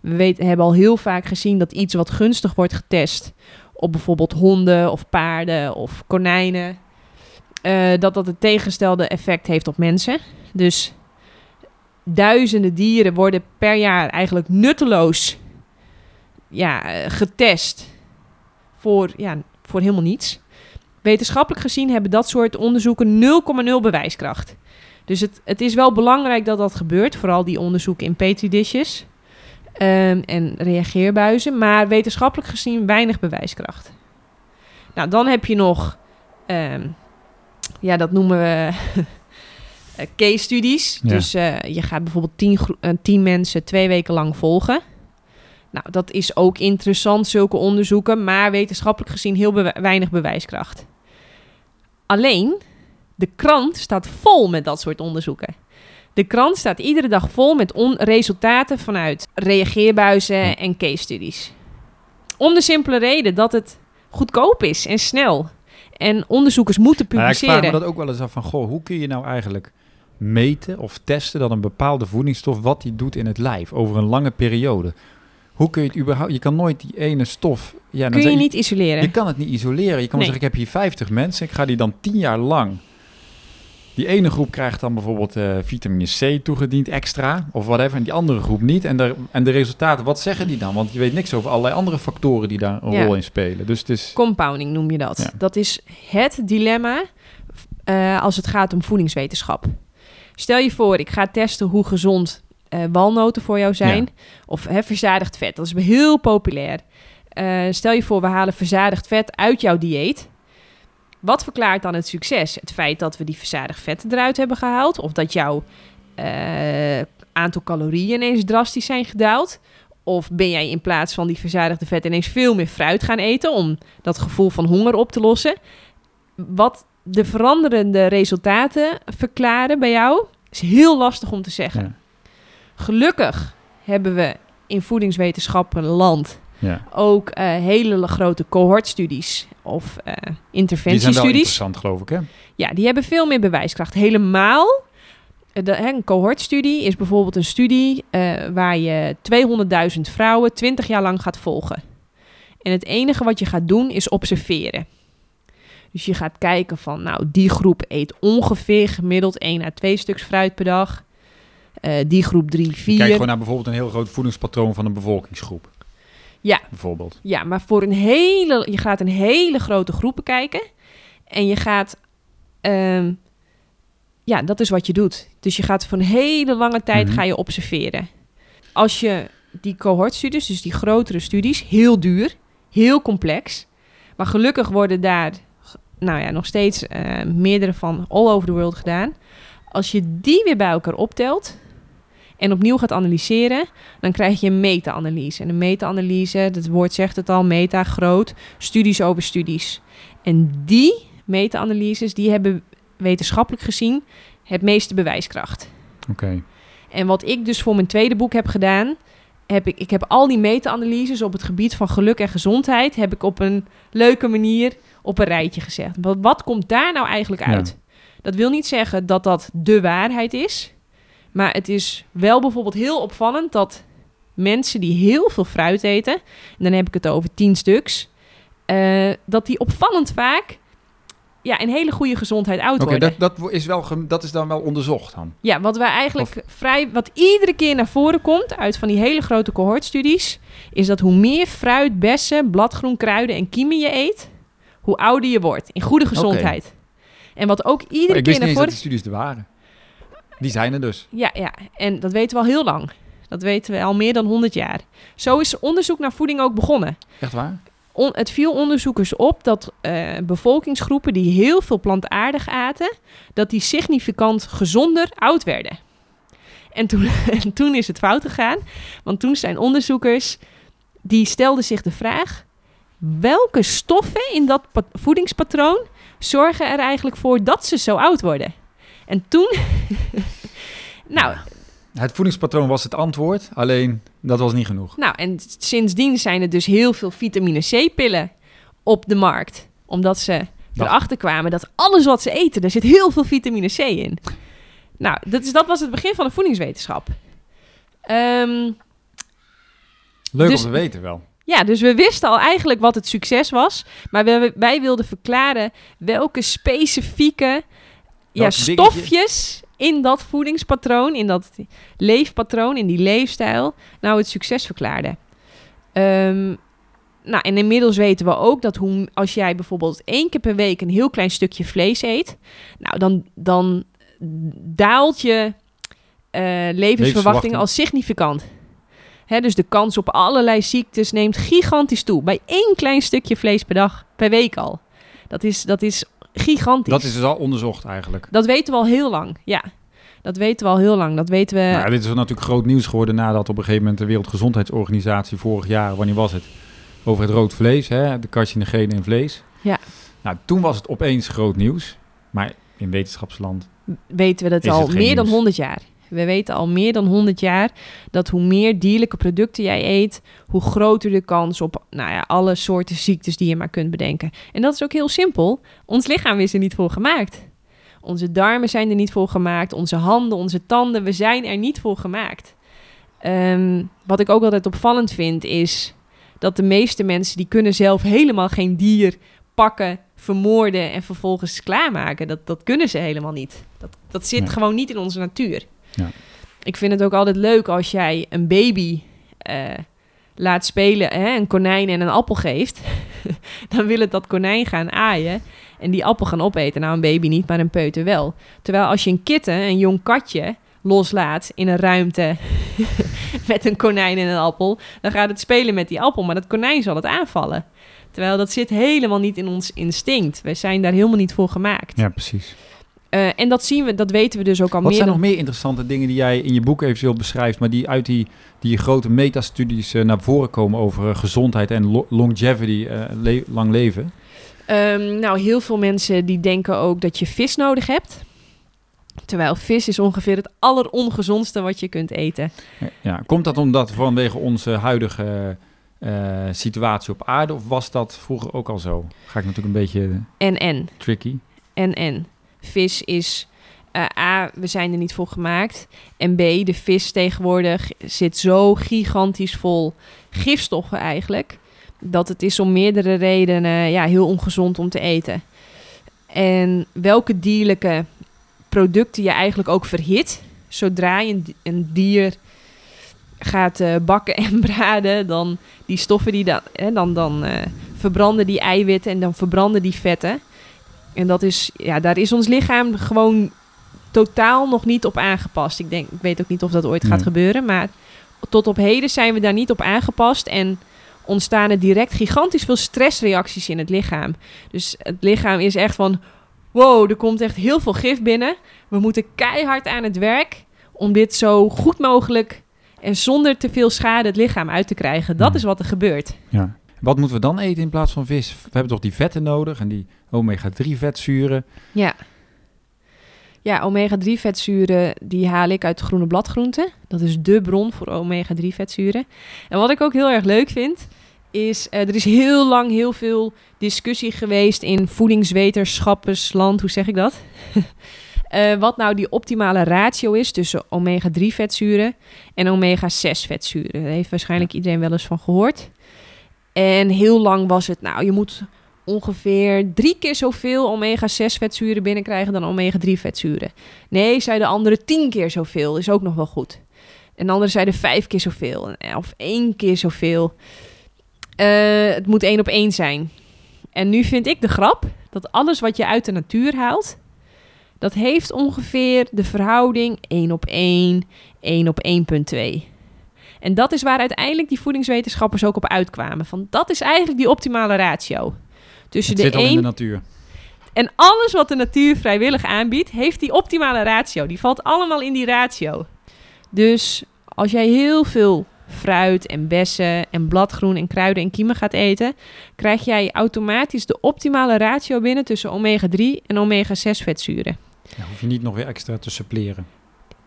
[SPEAKER 1] We weten, hebben al heel vaak gezien dat iets wat gunstig wordt getest op bijvoorbeeld honden of paarden of konijnen, eh, dat dat het tegenstelde effect heeft op mensen. Dus duizenden dieren worden per jaar eigenlijk nutteloos ja, eh, getest voor, ja, voor helemaal niets. Wetenschappelijk gezien hebben dat soort onderzoeken 0,0 bewijskracht. Dus het, het is wel belangrijk dat dat gebeurt, vooral die onderzoeken in petri dishes ehm, en reageerbuizen, maar wetenschappelijk gezien weinig bewijskracht. Nou, dan heb je nog, ehm, ja, dat noemen we case studies.
[SPEAKER 2] Ja.
[SPEAKER 1] Dus eh, je gaat bijvoorbeeld tien, eh, tien mensen twee weken lang volgen. Nou, dat is ook interessant, zulke onderzoeken, maar wetenschappelijk gezien heel weinig bewijskracht. Alleen, de krant staat vol met dat soort onderzoeken. De krant staat iedere dag vol met resultaten vanuit reageerbuizen en case studies. Om de simpele reden dat het goedkoop is en snel. En onderzoekers moeten
[SPEAKER 2] Nou ja, ik
[SPEAKER 1] publiceren.
[SPEAKER 2] vraag me dat ook wel eens af van, goh, hoe kun je nou eigenlijk meten of testen dat een bepaalde voedingsstof wat die doet in het lijf over een lange periode? Hoe kun je het überhaupt, je kan nooit die ene stof, ja, dan
[SPEAKER 1] Kun je
[SPEAKER 2] zeg
[SPEAKER 1] niet isoleren.
[SPEAKER 2] Je kan het niet isoleren. Je kan
[SPEAKER 1] Nee.
[SPEAKER 2] zeggen, ik heb hier 50 mensen, ik ga die dan 10 jaar lang. Die ene groep krijgt dan bijvoorbeeld eh, vitamine C toegediend extra, of whatever, en die andere groep niet. En de, en de resultaten, wat zeggen die dan? Want je weet niks over allerlei andere factoren die daar een
[SPEAKER 1] Ja.
[SPEAKER 2] rol in spelen. Dus het is...
[SPEAKER 1] Compounding noem je dat.
[SPEAKER 2] Ja.
[SPEAKER 1] Dat is het dilemma eh, als het gaat om voedingswetenschap. Stel je voor, ik ga testen hoe gezond eh, walnoten voor jou zijn. Of hè, verzadigd vet. Dat is heel populair. Eh, stel je voor, we halen verzadigd vet uit jouw dieet. Wat verklaart dan het succes? Het feit dat we die verzadigd vetten eruit hebben gehaald? Of dat jouw eh, aantal calorieën ineens drastisch zijn gedaald? Of ben jij in plaats van die verzadigde vet ineens veel meer fruit gaan eten om dat gevoel van honger op te lossen? Wat de veranderende resultaten verklaren bij jou is heel lastig om te zeggen.
[SPEAKER 2] Ja.
[SPEAKER 1] Gelukkig hebben we in voedingswetenschappen land
[SPEAKER 2] Ja.
[SPEAKER 1] ook eh, hele grote cohortstudies of eh
[SPEAKER 2] Die zijn wel
[SPEAKER 1] interventiestudies.
[SPEAKER 2] interessant, geloof ik, hè?
[SPEAKER 1] Ja, die hebben veel meer bewijskracht. Helemaal. eh, De, hè, een cohortstudie is bijvoorbeeld een studie waar je 200.000 vrouwen 20 jaar lang gaat volgen. En het enige wat je gaat doen is observeren. Dus je gaat kijken van, nou, die groep eet ongeveer gemiddeld 1 à 2 stuks fruit per dag. Eh, die groep 3,
[SPEAKER 2] Je
[SPEAKER 1] 4.
[SPEAKER 2] kijkt gewoon naar bijvoorbeeld een heel groot voedingspatroon van een bevolkingsgroep.
[SPEAKER 1] Ja.
[SPEAKER 2] Bijvoorbeeld.
[SPEAKER 1] Ja, maar voor een hele, je gaat een hele grote groep bekijken. En je gaat, ehm, ja, dat is wat je doet. Dus je gaat voor een hele lange tijd
[SPEAKER 2] Mhm.
[SPEAKER 1] ga je observeren. Als je die cohortstudies, dus die grotere studies, heel duur, heel complex. Maar gelukkig worden daar, nou ja, nog steeds eh, meerdere van all over the world gedaan. Als je die weer bij elkaar optelt en opnieuw gaat analyseren, dan krijg je een meta-analyse. En een meta-analyse, het woord zegt het al, meta, groot, studies over studies. En die meta-analyses, die hebben wetenschappelijk gezien het meeste bewijskracht.
[SPEAKER 2] Oké.
[SPEAKER 1] En wat ik dus voor mijn tweede boek heb gedaan, heb ik, ik heb al die meta-analyses op het gebied van geluk en gezondheid, heb ik op een leuke manier op een rijtje gezegd. Wat, wat komt daar nou eigenlijk
[SPEAKER 2] Ja.
[SPEAKER 1] uit? Dat wil niet zeggen dat dat de waarheid is, maar het is wel bijvoorbeeld heel opvallend dat mensen die heel veel fruit eten, en dan heb ik het over 10 stuks, eh, dat die opvallend vaak ja, in hele goede gezondheid oud
[SPEAKER 2] Oké,
[SPEAKER 1] worden.
[SPEAKER 2] dat, dat, is wel dat is dan wel onderzocht dan.
[SPEAKER 1] Ja, wat wij eigenlijk vrij, wat iedere keer naar voren komt uit van die hele grote cohortstudies, is dat hoe meer fruit, bessen, bladgroen, kruiden en kiemen je eet, hoe ouder je wordt in goede gezondheid. En wat ook iedere
[SPEAKER 2] Maar ik
[SPEAKER 1] keer
[SPEAKER 2] wist niet
[SPEAKER 1] voren.
[SPEAKER 2] dat die studies er waren. Die zijn er dus.
[SPEAKER 1] Ja, ja, en dat weten we al heel lang. Dat weten we al meer dan 100 jaar. Zo is onderzoek naar voeding ook begonnen.
[SPEAKER 2] Echt waar?
[SPEAKER 1] On- het viel onderzoekers op dat eh, bevolkingsgroepen die heel veel plantaardig aten, dat die significant gezonder oud werden. En toen, en toen is het fout gegaan, want toen zijn onderzoekers die stelden zich de vraag: welke stoffen in dat pa- voedingspatroon zorgen er eigenlijk voor dat ze zo oud worden? En toen, nou,
[SPEAKER 2] Het voedingspatroon was het antwoord, alleen dat was niet genoeg.
[SPEAKER 1] Nou, en sindsdien zijn er dus heel veel vitamine C-pillen op de markt. Omdat ze erachter kwamen dat alles wat ze eten, daar zit heel veel vitamine C in. Nou, dat, is, dat was het begin van de voedingswetenschap. Ehm,
[SPEAKER 2] Leuk
[SPEAKER 1] Dus-
[SPEAKER 2] om te weten wel.
[SPEAKER 1] Ja, dus we wisten al eigenlijk wat het succes was. Maar we, wij wilden verklaren welke specifieke ja,
[SPEAKER 2] dingetje?
[SPEAKER 1] stofjes in dat voedingspatroon, in dat leefpatroon, in die leefstijl, nou het succes verklaarden. Ehm, nou, en inmiddels weten we ook dat hoe, als jij bijvoorbeeld één keer per week een heel klein stukje vlees eet, nou dan, dan daalt je eh, levensverwachting
[SPEAKER 2] Levensverwachting.
[SPEAKER 1] al significant. Hè, dus de kans op allerlei ziektes neemt gigantisch toe. Bij één klein stukje vlees per dag, per week al. Dat is, dat is gigantisch.
[SPEAKER 2] Dat is dus al onderzocht eigenlijk.
[SPEAKER 1] Dat weten we al heel lang, ja. Dat weten we al heel lang. Dat weten we...
[SPEAKER 2] Nou, dit is natuurlijk groot nieuws geworden nadat op een gegeven moment de Wereldgezondheidsorganisatie vorig jaar, wanneer was het, over het rood vlees, hè, de carcinogenen in vlees.
[SPEAKER 1] Ja.
[SPEAKER 2] Nou, toen was het opeens groot nieuws, maar in wetenschapsland.
[SPEAKER 1] weten we dat al meer dan
[SPEAKER 2] nieuws?
[SPEAKER 1] 100 jaar. We weten al meer dan 100 jaar dat hoe meer dierlijke producten jij eet, hoe groter de kans op nou ja, alle soorten ziektes die je maar kunt bedenken. En dat is ook heel simpel. Ons lichaam is er niet voor gemaakt. Onze darmen zijn er niet voor gemaakt. Onze handen, onze tanden, we zijn er niet voor gemaakt. Ehm, wat ik ook altijd opvallend vind is dat de meeste mensen die kunnen zelf helemaal geen dier pakken, vermoorden en vervolgens klaarmaken. Dat, dat kunnen ze helemaal niet. Dat, dat zit
[SPEAKER 2] Nee.
[SPEAKER 1] gewoon niet in onze natuur.
[SPEAKER 2] Ja.
[SPEAKER 1] Ik vind het ook altijd leuk als jij een baby eh, laat spelen, hè, een konijn en een appel geeft. dan wil het dat konijn gaan aaien en die appel gaan opeten. Nou, een baby niet, maar een peuter wel. Terwijl als je een kitten, een jong katje, loslaat in een ruimte met een konijn en een appel, dan gaat het spelen met die appel, maar dat konijn zal het aanvallen. Terwijl dat zit helemaal niet in ons instinct. Wij zijn daar helemaal niet voor gemaakt.
[SPEAKER 2] Ja, precies.
[SPEAKER 1] Eh, en dat zien we, dat weten we dus ook al
[SPEAKER 2] Wat
[SPEAKER 1] meer
[SPEAKER 2] zijn
[SPEAKER 1] dan...
[SPEAKER 2] nog meer interessante dingen die jij in je boek eventueel beschrijft, maar die uit die, die grote metastudies eh, naar voren komen over eh, gezondheid en lo- longevity, le- lang leven?
[SPEAKER 1] Ehm, nou, heel veel mensen die denken ook dat je vis nodig hebt. Terwijl vis is ongeveer het allerongezondste wat je kunt eten.
[SPEAKER 2] Ja, komt dat omdat vanwege onze huidige situatie op aarde, of was dat vroeger ook al zo? Ga ik natuurlijk een beetje
[SPEAKER 1] En en,
[SPEAKER 2] tricky.
[SPEAKER 1] en en. Vis is... eh, A, we zijn er niet voor gemaakt. En B, de vis tegenwoordig zit zo gigantisch vol gifstoffen eigenlijk... dat het is om meerdere redenen ja, heel ongezond om te eten. En welke dierlijke producten je eigenlijk ook verhit... zodra je een, di- een dier gaat eh, bakken en braden... dan die stoffen die dan, hè, dan, dan eh, verbranden die eiwitten en dan verbranden die vetten... En dat is, ja, daar is ons lichaam gewoon totaal nog niet op aangepast. Ik denk, ik weet ook niet of dat ooit gaat gebeuren, maar tot op heden zijn we daar niet op aangepast en ontstaan er direct gigantisch veel stressreacties in het lichaam. Dus het lichaam is echt van, wow, er komt echt heel veel gif binnen. We moeten keihard aan het werk om dit zo goed mogelijk en zonder te veel schade het lichaam uit te krijgen. Dat
[SPEAKER 2] Ja.
[SPEAKER 1] is wat er gebeurt.
[SPEAKER 2] Ja. Wat moeten we dan eten in plaats van vis? We hebben toch die vetten nodig en die omega-3 vetzuren.
[SPEAKER 1] Ja. Ja, omega-3 vetzuren die haal ik uit groene bladgroenten. Dat is dé bron voor omega-3 vetzuren. En wat ik ook heel erg leuk vind, is eh, er is heel lang heel veel discussie geweest in voedingswetenschappersland, hoe zeg ik dat? eh, wat nou die optimale ratio is tussen omega-3 vetzuren en omega-6 vetzuren. Daar heeft waarschijnlijk iedereen wel eens van gehoord. En heel lang was het, nou, je moet ongeveer drie keer zoveel omega-6 vetzuren binnenkrijgen dan omega-3 vetzuren. Nee, zeiden anderen tien keer zoveel, is ook nog wel goed. En anderen zeiden vijf keer zoveel, of één keer zoveel. Uh, het moet één op één zijn. En nu vind ik de grap dat alles wat je uit de natuur haalt, dat heeft ongeveer de verhouding 1 op 1, 1 op 1,2. En dat is waar uiteindelijk die voedingswetenschappers ook op uitkwamen. Van dat is eigenlijk die optimale ratio.
[SPEAKER 2] Tussen het de zit al in de natuur.
[SPEAKER 1] En alles wat de natuur vrijwillig aanbiedt, heeft die optimale ratio. Die valt allemaal in die ratio. Dus als jij heel veel fruit en bessen en bladgroen en kruiden en kiemen gaat eten, krijg jij automatisch de optimale ratio binnen tussen omega-3 en omega-6 vetzuren.
[SPEAKER 2] Ja, hoef je niet nog weer extra te suppleren.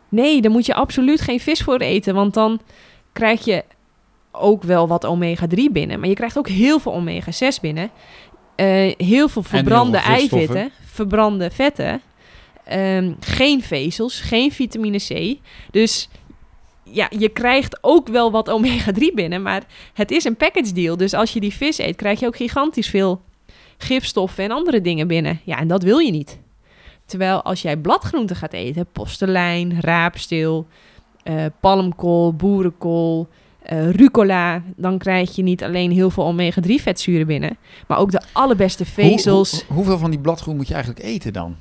[SPEAKER 1] Nee, dan moet je absoluut geen vis voor eten, want dan krijg je ook wel wat omega-3 binnen. Maar je krijgt ook heel veel omega-6 binnen. Uh, heel veel verbrande eiwitten, verbrande vetten. Um, geen vezels, geen vitamine C. Dus ja, je krijgt ook wel wat omega-3 binnen, maar het is een package deal. Dus als je die vis eet, krijg je ook gigantisch veel gifstoffen en andere dingen binnen. Ja, en dat wil je niet. Terwijl als jij bladgroenten gaat eten, postelijn, raapsteel, uh, palmkool, boerenkool, uh, rucola, dan krijg je niet alleen heel veel omega-3 vetzuren binnen, maar ook de allerbeste vezels.
[SPEAKER 2] hoeveel van die bladgroen moet je eigenlijk eten dan?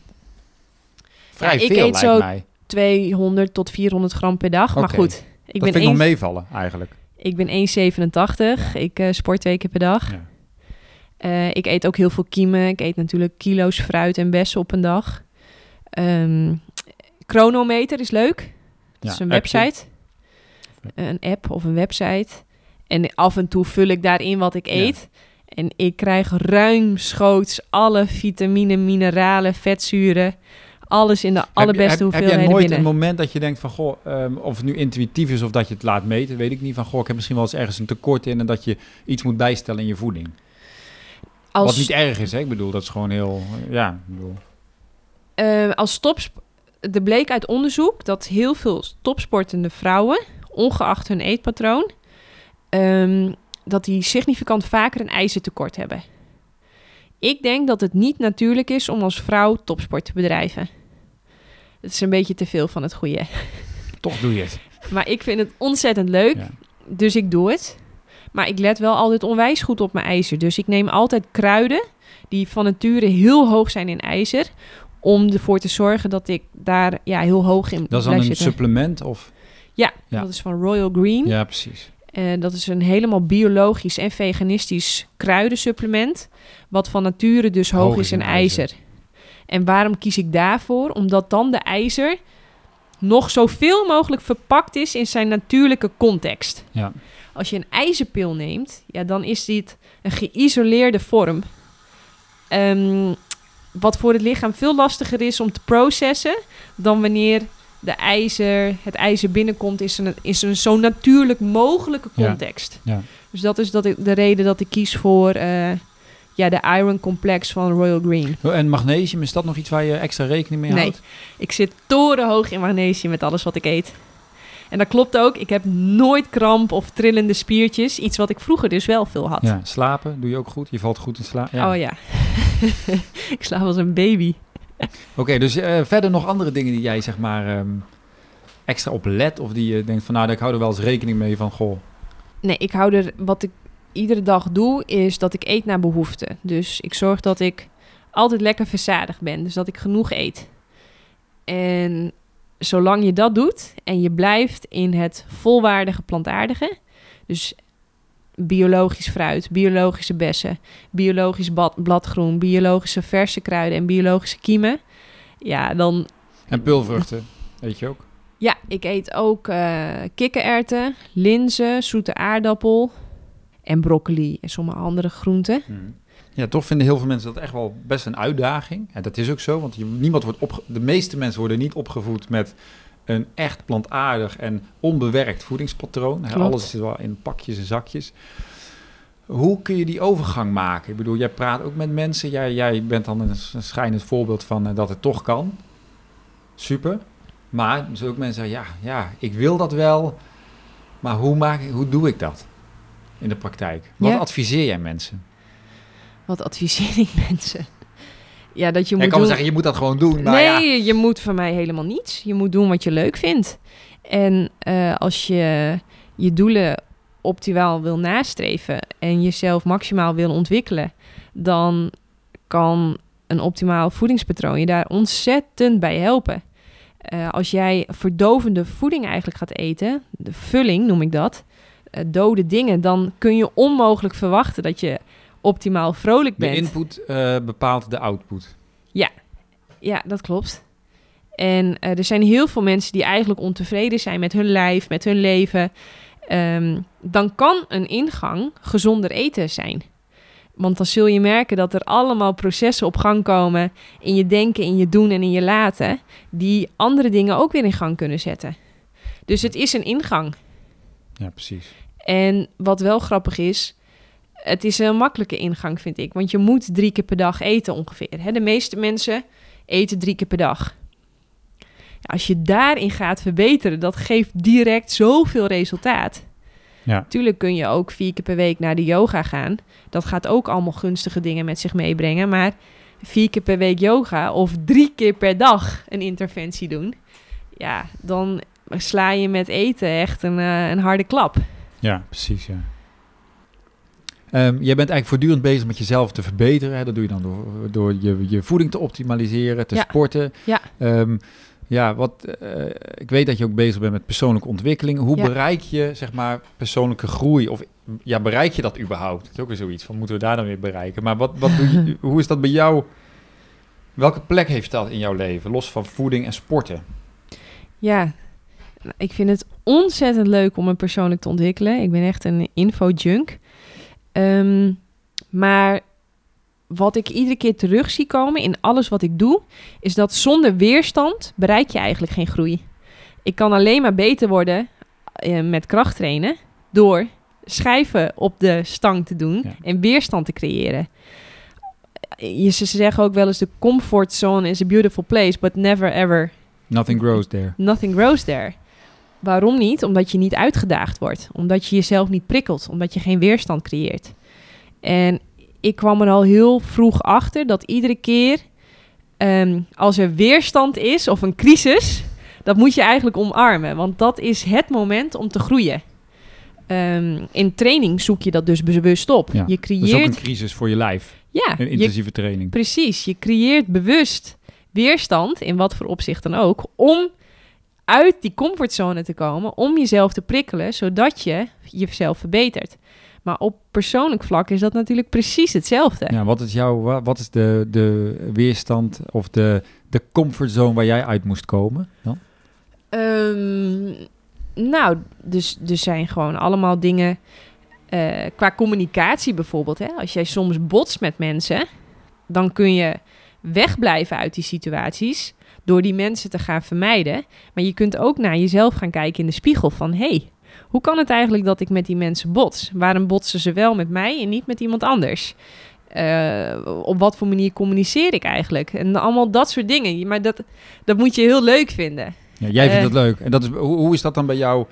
[SPEAKER 2] Vrij ja, veel, ik eet zo mij.
[SPEAKER 1] 200 tot 400 gram per dag. Maar goed,
[SPEAKER 2] ik dat ben vind nog meevallen eigenlijk.
[SPEAKER 1] Ik ben 1,87. Ik uh, sport twee keer per dag. Ja. Uh, ik eet ook heel veel kiemen. Ik eet natuurlijk kilo's fruit en bessen op een dag. Um, Chronometer is leuk. Is een website. Een app of een website. En af en toe vul ik daarin wat ik eet. En ik krijg ruimschoots alle vitamine, mineralen, vetzuren alles in de allerbeste heb, hoeveelheden
[SPEAKER 2] Heb
[SPEAKER 1] jij
[SPEAKER 2] nooit een moment dat je denkt van, goh, um, of het nu intuïtief is of dat je het laat meten, weet ik niet. Van, goh, ik heb misschien wel eens ergens een tekort in en dat je iets moet bijstellen in je voeding. Als, Wat niet erg is, hè? Ik bedoel, dat is gewoon heel, ja, ik bedoel.
[SPEAKER 1] Uh, als tops, er bleek uit onderzoek dat heel veel topsportende vrouwen, ongeacht hun eetpatroon, um, dat die significant vaker een ijzertekort hebben. Ik denk dat het niet natuurlijk is om als vrouw topsport te bedrijven. Het is een beetje te veel van het goede.
[SPEAKER 2] Toch doe je het.
[SPEAKER 1] Maar ik vind het ontzettend leuk, dus ik doe het. Maar ik let wel altijd onwijs goed op mijn ijzer. Dus ik neem altijd kruiden die van nature heel hoog zijn in ijzer. Om ervoor te zorgen dat ik daar ja, heel hoog in
[SPEAKER 2] Dat is dan een supplement of?
[SPEAKER 1] Ja, ja, dat is van Royal Green.
[SPEAKER 2] Ja, precies.
[SPEAKER 1] Uh, dat is een helemaal biologisch en veganistisch kruidensupplement. Wat van nature dus hoog, is in ijzer. En waarom kies ik daarvoor? Omdat dan de ijzer nog zoveel mogelijk verpakt is in zijn natuurlijke context.
[SPEAKER 2] Ja.
[SPEAKER 1] Als je een ijzerpil neemt, ja, dan is dit een geïsoleerde vorm. Um, wat voor het lichaam veel lastiger is om te processen dan wanneer de ijzer, het ijzer binnenkomt, is een, is een zo natuurlijk mogelijke context.
[SPEAKER 2] Ja.
[SPEAKER 1] Dus dat is dat ik, de reden dat ik kies voor uh, ja, de Iron Complex van Royal Green.
[SPEAKER 2] Oh, en magnesium, is dat nog iets waar je extra rekening mee houdt?
[SPEAKER 1] Nee, ik zit torenhoog in magnesium met alles wat ik eet. En dat klopt ook. Ik heb nooit kramp of trillende spiertjes. Iets wat ik vroeger dus wel veel had.
[SPEAKER 2] Ja, slapen doe je ook goed. Je valt goed in slaap.
[SPEAKER 1] Ja. Oh ja. ik slaap als een baby.
[SPEAKER 2] Oké, dus uh, verder nog andere dingen die jij zeg maar um, extra op let? Of die je denkt van nou, ik hou er wel eens rekening mee van, goh.
[SPEAKER 1] Nee, ik hou er, wat ik iedere dag doe, is dat ik eet naar behoefte. Dus ik zorg dat ik altijd lekker verzadigd ben. Dus dat ik genoeg eet. En zolang je dat doet en je blijft in het volwaardige plantaardige, dus biologisch fruit, biologische bessen, biologisch bladgroen, biologische verse kruiden en biologische kiemen. Ja, dan...
[SPEAKER 2] En pulvruchten, weet je ook?
[SPEAKER 1] Ja, ik eet ook uh, kikkererwten, linzen, zoete aardappel en broccoli en sommige andere groenten. Hmm.
[SPEAKER 2] Ja, toch vinden heel veel mensen dat echt wel best een uitdaging. En dat is ook zo, want niemand wordt op, de meeste mensen worden niet opgevoed met een echt plantaardig en onbewerkt voedingspatroon. Alles zit wel in pakjes en zakjes. Hoe kun je die overgang maken? Ik bedoel, jij praat ook met mensen. Jij, jij bent dan een, schijnend voorbeeld van uh, dat het toch kan. super. Maar dus ook mensen zeggen, ja, ja, ik wil dat wel. Maar hoe, maak, ik- hoe doe ik dat in de praktijk? Wat
[SPEAKER 1] Ja.
[SPEAKER 2] adviseer jij mensen?
[SPEAKER 1] Wat adviseer ik mensen? Ja, dat je moet
[SPEAKER 2] kan wel
[SPEAKER 1] doen...
[SPEAKER 2] zeggen, je moet dat gewoon doen. Maar
[SPEAKER 1] nee,
[SPEAKER 2] ja,
[SPEAKER 1] je moet van mij helemaal niets. Je moet doen wat je leuk vindt. En eh, als je je doelen optimaal wil nastreven en jezelf maximaal wil ontwikkelen, dan kan een optimaal voedingspatroon je daar ontzettend bij helpen. Eh, als jij verdovende voeding eigenlijk gaat eten, de vulling noem ik dat, eh, dode dingen, dan kun je onmogelijk verwachten dat je optimaal vrolijk
[SPEAKER 2] de
[SPEAKER 1] bent.
[SPEAKER 2] input eh, bepaalt de output.
[SPEAKER 1] Ja, dat klopt. En eh, er zijn heel veel mensen die eigenlijk ontevreden zijn met hun lijf, met hun leven. Ehm, dan kan een ingang gezonder eten zijn. Want dan zul je merken dat er allemaal processen op gang komen in je denken, in je doen en in je laten, die andere dingen ook weer in gang kunnen zetten. Dus het is een ingang.
[SPEAKER 2] Ja, precies.
[SPEAKER 1] En wat wel grappig is, het is een makkelijke ingang, vind ik. Want je moet drie keer per dag eten ongeveer. Hè? De meeste mensen eten drie keer per dag. Ja, als je daarin gaat verbeteren, dat geeft direct zoveel resultaat.
[SPEAKER 2] Ja.
[SPEAKER 1] Tuurlijk kun je ook vier keer per week naar de yoga gaan. Dat gaat ook allemaal gunstige dingen met zich meebrengen. Maar vier keer per week yoga of drie keer per dag een interventie doen... ja, dan sla je met eten echt een, eh, een harde klap.
[SPEAKER 2] Ja, precies, ja. Ehm, jij bent eigenlijk voortdurend bezig met jezelf te verbeteren. Hè? Dat doe je dan door, door je, je voeding te optimaliseren, te
[SPEAKER 1] Ja.
[SPEAKER 2] sporten.
[SPEAKER 1] Ja.
[SPEAKER 2] Ehm, ja, wat, eh, ik weet dat je ook bezig bent met persoonlijke ontwikkeling. Hoe
[SPEAKER 1] Ja.
[SPEAKER 2] bereik je, zeg maar, persoonlijke groei? Of ja, bereik je dat überhaupt? Dat is ook weer zoiets van, moeten we daar dan weer bereiken? Maar wat, wat doe je, hoe is dat bij jou? Welke plek heeft dat in jouw leven, los van voeding en sporten?
[SPEAKER 1] Ja, ik vind het ontzettend leuk om me persoonlijk te ontwikkelen. Ik ben echt een info-junk. Ehm, maar wat ik iedere keer terug zie komen in alles wat ik doe, is dat zonder weerstand bereik je eigenlijk geen groei. Ik kan alleen maar beter worden eh, met krachttrainen door schijven op de stang te doen
[SPEAKER 2] Ja.
[SPEAKER 1] en weerstand te creëren. Je, ze zeggen ook wel eens de comfort zone is a beautiful place, but never ever
[SPEAKER 2] Nothing grows there.
[SPEAKER 1] Nothing grows there. Waarom niet? Omdat je niet uitgedaagd wordt. Omdat je jezelf niet prikkelt. Omdat je geen weerstand creëert. En ik kwam er al heel vroeg achter dat iedere keer ehm, als er weerstand is of een crisis, dat moet je eigenlijk omarmen. Want dat is het moment om te groeien. Ehm, in training zoek je dat dus bewust op.
[SPEAKER 2] Ja,
[SPEAKER 1] Je
[SPEAKER 2] Dat is ook
[SPEAKER 1] creëert.
[SPEAKER 2] een crisis voor je lijf,
[SPEAKER 1] ja,
[SPEAKER 2] een
[SPEAKER 1] je
[SPEAKER 2] intensieve training.
[SPEAKER 1] Precies, je creëert bewust weerstand, in wat voor opzicht dan ook, om uit die comfortzone te komen, om jezelf te prikkelen, zodat je jezelf verbetert. Maar op persoonlijk vlak is dat natuurlijk precies hetzelfde.
[SPEAKER 2] Ja, wat is jouw, wa- wat is de, de weerstand of de, de comfortzone waar jij uit moest komen? Dan?
[SPEAKER 1] Ehm, nou, dus er zijn gewoon allemaal dingen eh, qua communicatie bijvoorbeeld. Hè? Als jij soms botst met mensen, dan kun je wegblijven uit die situaties door die mensen te gaan vermijden. Maar je kunt ook naar jezelf gaan kijken in de spiegel van... hey, hoe kan het eigenlijk dat ik met die mensen bots? Waarom botsen ze wel met mij en niet met iemand anders? Eh, op wat voor manier communiceer ik eigenlijk? En allemaal dat soort dingen. Maar dat, dat moet je heel leuk vinden.
[SPEAKER 2] Ja, jij vindt
[SPEAKER 1] Eh.
[SPEAKER 2] het leuk. En dat is, hoe, hoe is dat dan bij jou?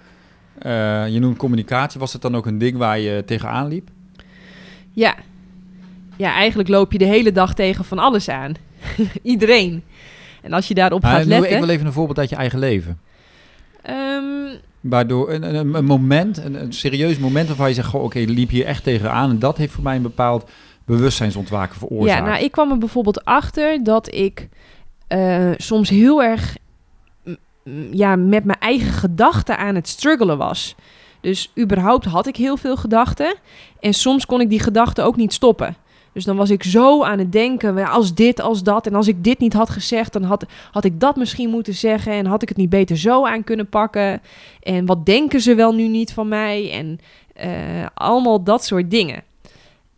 [SPEAKER 2] Eh, je noemt communicatie. Was het dan ook een ding waar je tegenaan liep?
[SPEAKER 1] Ja. Ja, eigenlijk loop je de hele dag tegen van alles aan. Iedereen. En als je daarop gaat letten...
[SPEAKER 2] ik wil even een voorbeeld uit je eigen leven.
[SPEAKER 1] Ehm,
[SPEAKER 2] Waardoor een, een, een moment, een, een serieus moment waarvan je zegt, oké, liep hier echt tegenaan. En dat heeft voor mij een bepaald bewustzijnsontwaken veroorzaakt.
[SPEAKER 1] ja, nou, ik kwam er bijvoorbeeld achter dat ik eh, soms heel erg ja, met mijn eigen gedachten aan het struggelen was. Dus überhaupt had ik heel veel gedachten. En soms kon ik die gedachten ook niet stoppen. Dus dan was ik zo aan het denken, "Wel, als dit, als dat. En als ik dit niet had gezegd, dan had, had ik dat misschien moeten zeggen. En had ik het niet beter zo aan kunnen pakken. En wat denken ze wel nu niet van mij? En eh, allemaal dat soort dingen.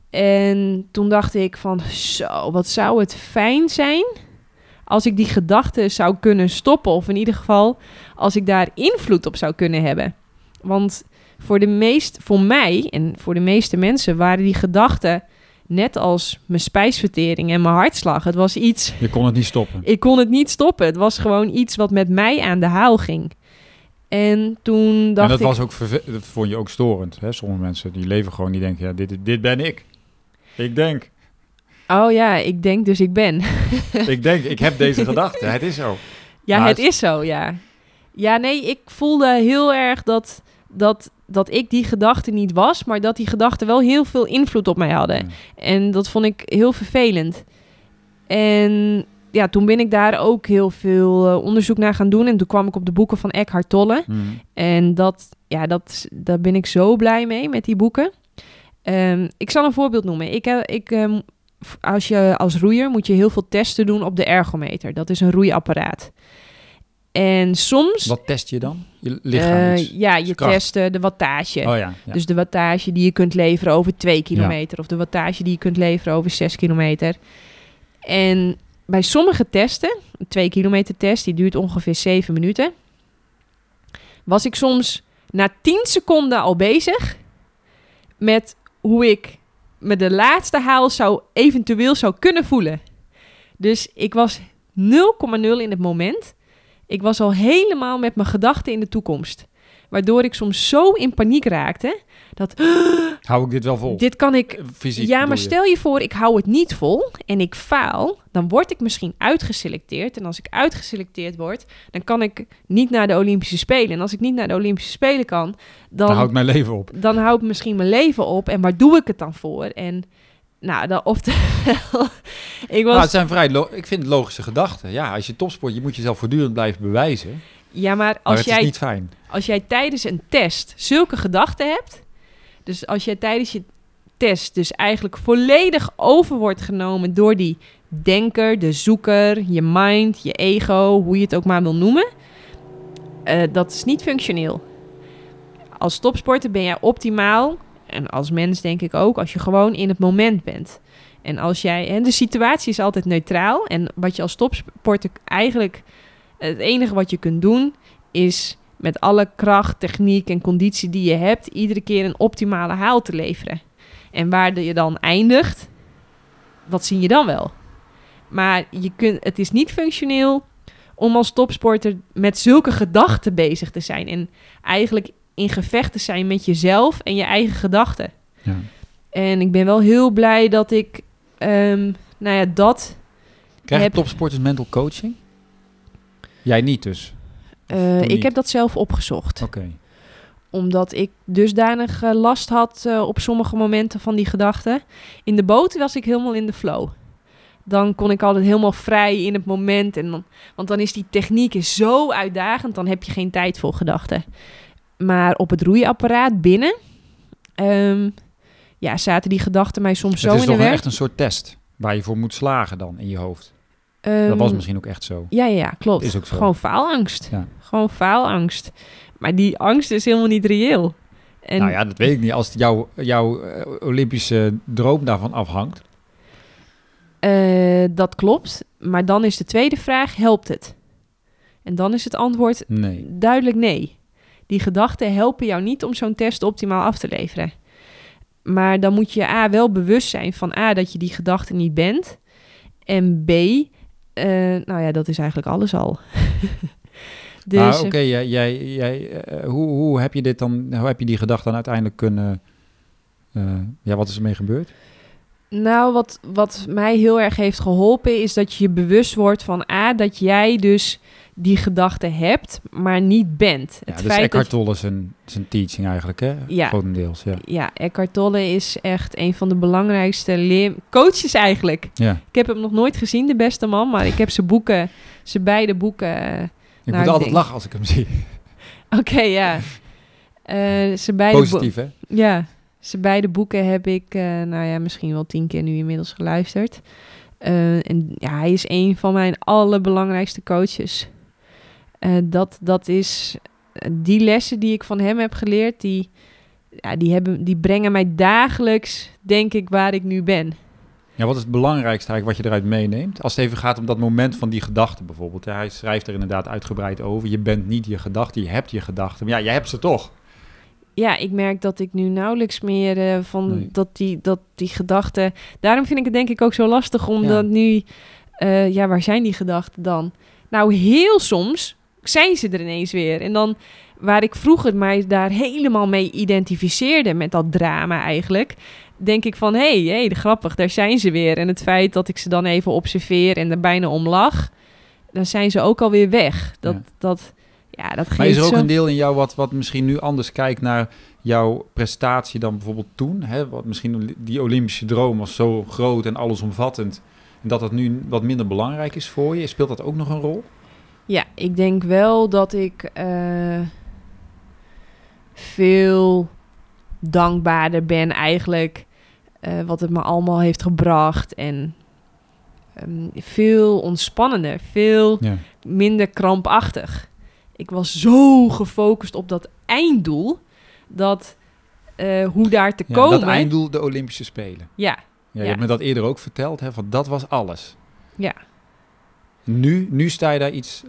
[SPEAKER 1] En toen dacht ik van, zo, wat zou het fijn zijn als ik die gedachten zou kunnen stoppen. Of in ieder geval als ik daar invloed op zou kunnen hebben. Want voor, de meest, voor mij en voor de meeste mensen waren die gedachten net als mijn spijsvertering en mijn hartslag. Het was iets,
[SPEAKER 2] Je kon het niet stoppen.
[SPEAKER 1] ik kon het niet stoppen. Het was gewoon iets wat met mij aan de haal ging. En toen dacht
[SPEAKER 2] en dat
[SPEAKER 1] ik...
[SPEAKER 2] was ook dat vond je ook storend. Hè? Sommige mensen die leven gewoon, die denken, ja, dit, dit ben ik. Ik denk,
[SPEAKER 1] Oh ja, ik denk dus ik ben.
[SPEAKER 2] ik denk, ik heb deze gedachte. Het is zo.
[SPEAKER 1] Ja, het
[SPEAKER 2] het-
[SPEAKER 1] is zo, ja. Ja, nee, ik voelde heel erg dat, dat, dat ik die gedachte niet was, maar dat die gedachten wel heel veel invloed op mij hadden.
[SPEAKER 2] Ja.
[SPEAKER 1] En dat vond ik heel vervelend. En ja, toen ben ik daar ook heel veel eh, onderzoek naar gaan doen. En toen kwam ik op de boeken van Eckhart Tolle.
[SPEAKER 2] Mhm.
[SPEAKER 1] En dat, ja, dat, daar ben ik zo blij mee, met die boeken. Ehm, ik zal een voorbeeld noemen. Ik, heb- ik, ehm, als je als roeier moet je heel veel testen doen op de ergometer. Dat is een roeiapparaat. En soms...
[SPEAKER 2] Wat test je dan? Je lichaam.
[SPEAKER 1] ja, je
[SPEAKER 2] kracht.
[SPEAKER 1] test eh, de wattage.
[SPEAKER 2] oh ja. ja.
[SPEAKER 1] Dus de wattage die je kunt leveren over 2 kilometer. Of de wattage die je kunt leveren over 6 kilometer. En bij sommige testen, een 2 kilometer test, die duurt ongeveer 7 minuten. Was ik soms na 10 seconden al bezig met hoe ik me de laatste haal zou eventueel zou kunnen voelen. Dus ik was 0,0 in het moment. Ik was al helemaal met mijn gedachten in de toekomst. Waardoor ik soms zo in paniek raakte dat
[SPEAKER 2] Hou ik dit wel vol?
[SPEAKER 1] dit kan ik.
[SPEAKER 2] Eh, Fysiek
[SPEAKER 1] Ja, maar
[SPEAKER 2] je?
[SPEAKER 1] stel je voor, ik hou het niet vol en ik faal, dan word ik misschien uitgeselecteerd. En als ik uitgeselecteerd word, dan kan ik niet naar de Olympische Spelen. En als ik niet naar de Olympische Spelen kan, dan,
[SPEAKER 2] Dan houdt mijn leven op.
[SPEAKER 1] dan houdt misschien mijn leven op. En waar doe ik het dan voor? En nou, dan, oftewel, ik was.
[SPEAKER 2] Nou, het zijn vrij ik vind het logische gedachten. Ja, als je topsport, je moet jezelf voortdurend blijven bewijzen.
[SPEAKER 1] ja, maar
[SPEAKER 2] Maar
[SPEAKER 1] als
[SPEAKER 2] het
[SPEAKER 1] jij
[SPEAKER 2] is niet fijn.
[SPEAKER 1] als jij tijdens een test zulke gedachten hebt, dus als jij tijdens je test dus eigenlijk volledig over wordt genomen door die denker, de zoeker, je mind, je ego, hoe je het ook maar wil noemen, eh, dat is niet functioneel. Als topsporter ben jij optimaal, en als mens denk ik ook, als je gewoon in het moment bent. En als jij, en de situatie is altijd neutraal. En wat je als topsporter eigenlijk, het enige wat je kunt doen, is met alle kracht, techniek en conditie die je hebt, iedere keer een optimale haal te leveren. En waar je dan eindigt, dat zie je dan wel. Maar je kunt, het is niet functioneel om als topsporter met zulke gedachten bezig te zijn. En eigenlijk in gevecht te zijn met jezelf en je eigen gedachten.
[SPEAKER 2] Ja.
[SPEAKER 1] En ik ben wel heel blij dat ik, ehm, nou ja, dat.
[SPEAKER 2] Krijgen
[SPEAKER 1] Heb-
[SPEAKER 2] topsporters mental coaching? Jij niet dus?
[SPEAKER 1] Eh, ik heb dat zelf opgezocht.
[SPEAKER 2] Oké.
[SPEAKER 1] Omdat ik dusdanig eh, last had eh, op sommige momenten van die gedachten. In de boot was ik helemaal in de flow. Dan kon ik altijd helemaal vrij in het moment. En dan, want dan is die techniek is zo uitdagend, dan heb je geen tijd voor gedachten. Maar op het roeiapparaat binnen, ehm, ja, zaten die gedachten mij soms zo
[SPEAKER 2] het is
[SPEAKER 1] in de
[SPEAKER 2] toch een-
[SPEAKER 1] weg.
[SPEAKER 2] echt een soort test waar je voor moet slagen dan in je hoofd. dat
[SPEAKER 1] Ehm,
[SPEAKER 2] was misschien ook echt zo.
[SPEAKER 1] Ja, ja, ja, klopt.
[SPEAKER 2] Is ook zo.
[SPEAKER 1] Gewoon faalangst.
[SPEAKER 2] Ja.
[SPEAKER 1] Gewoon faalangst. Maar die angst is helemaal niet reëel. En
[SPEAKER 2] nou ja, dat weet ik niet. Als jouw jouw eh, Olympische droom daarvan afhangt.
[SPEAKER 1] Eh, dat klopt. Maar dan is de tweede vraag: helpt het? En dan is het antwoord
[SPEAKER 2] Nee.
[SPEAKER 1] duidelijk nee. Die gedachten helpen jou niet om zo'n test optimaal af te leveren. Maar dan moet je A wel bewust zijn van A dat je die gedachte niet bent. En B, eh, nou ja, dat is eigenlijk alles al. dus eh,
[SPEAKER 2] oké, jij, jij, jij, eh, hoe, hoe heb je dit dan, hoe heb je die gedachte dan uiteindelijk kunnen, ja, wat is ermee gebeurd?
[SPEAKER 1] Nou, wat, wat mij heel erg heeft geholpen is dat je je bewust wordt van A, dat jij dus die gedachte hebt, maar niet bent.
[SPEAKER 2] Ja,
[SPEAKER 1] Het
[SPEAKER 2] dus
[SPEAKER 1] feit
[SPEAKER 2] Eckhart
[SPEAKER 1] dat
[SPEAKER 2] Tolle zijn, zijn teaching eigenlijk, hè?
[SPEAKER 1] Ja.
[SPEAKER 2] Grotendeels, ja.
[SPEAKER 1] ja, Eckhart Tolle is echt een van de belangrijkste leer- coaches eigenlijk.
[SPEAKER 2] ja.
[SPEAKER 1] Ik heb hem nog nooit gezien, de beste man, maar ik heb zijn boeken, zijn beide boeken. eh,
[SPEAKER 2] Ik moet altijd lachen als ik hem zie.
[SPEAKER 1] Oké, ja. Zijn beide boeken.
[SPEAKER 2] Positief, hè?
[SPEAKER 1] Ja, zijn beide boeken heb ik, eh, nou ja, misschien wel tien keer nu inmiddels geluisterd. En ja, hij is een van mijn allerbelangrijkste coaches. Eh, dat, dat is eh, die lessen die ik van hem heb geleerd, die, ja, die, hebben, die brengen mij dagelijks, denk ik, waar ik nu ben.
[SPEAKER 2] Ja, wat is het belangrijkste eigenlijk wat je eruit meeneemt? Als het even gaat om dat moment van die gedachte bijvoorbeeld. Ja, hij schrijft er inderdaad uitgebreid over. Je bent niet je gedachte, je hebt je gedachten. Maar ja, je hebt ze toch.
[SPEAKER 1] ja, ik merk dat ik nu nauwelijks meer eh, van
[SPEAKER 2] Nee.
[SPEAKER 1] dat die, dat die gedachten. Daarom vind ik het denk ik ook zo lastig om
[SPEAKER 2] Ja.
[SPEAKER 1] dat nu. ja, waar zijn die gedachten dan? Nou, heel soms zijn ze er ineens weer. En dan waar ik vroeger mij daar helemaal mee identificeerde met dat drama eigenlijk. Denk ik van, hé, hey, hey, grappig, daar zijn ze weer. En het feit dat ik ze dan even observeer en er bijna om lach, dan zijn ze ook alweer weg. Dat,
[SPEAKER 2] Ja.
[SPEAKER 1] dat, ja, dat geeft
[SPEAKER 2] Maar is er ook
[SPEAKER 1] zo...
[SPEAKER 2] een deel in jou wat, wat misschien nu anders kijkt naar jouw prestatie dan bijvoorbeeld toen? Hè? Wat misschien die Olympische droom was zo groot en allesomvattend. En dat dat nu wat minder belangrijk is voor je. Speelt dat ook nog een rol?
[SPEAKER 1] Ja, ik denk wel dat ik eh, veel dankbaarder ben eigenlijk eh, wat het me allemaal heeft gebracht en ehm, veel ontspannender, veel
[SPEAKER 2] Ja.
[SPEAKER 1] minder krampachtig. Ik was zo gefocust op dat einddoel dat eh, hoe daar te
[SPEAKER 2] Ja,
[SPEAKER 1] komen.
[SPEAKER 2] dat einddoel, de Olympische Spelen.
[SPEAKER 1] Ja,
[SPEAKER 2] Ja, je
[SPEAKER 1] Ja.
[SPEAKER 2] hebt me dat eerder ook verteld, hè, van dat was alles.
[SPEAKER 1] ja.
[SPEAKER 2] Nu, nu sta je daar iets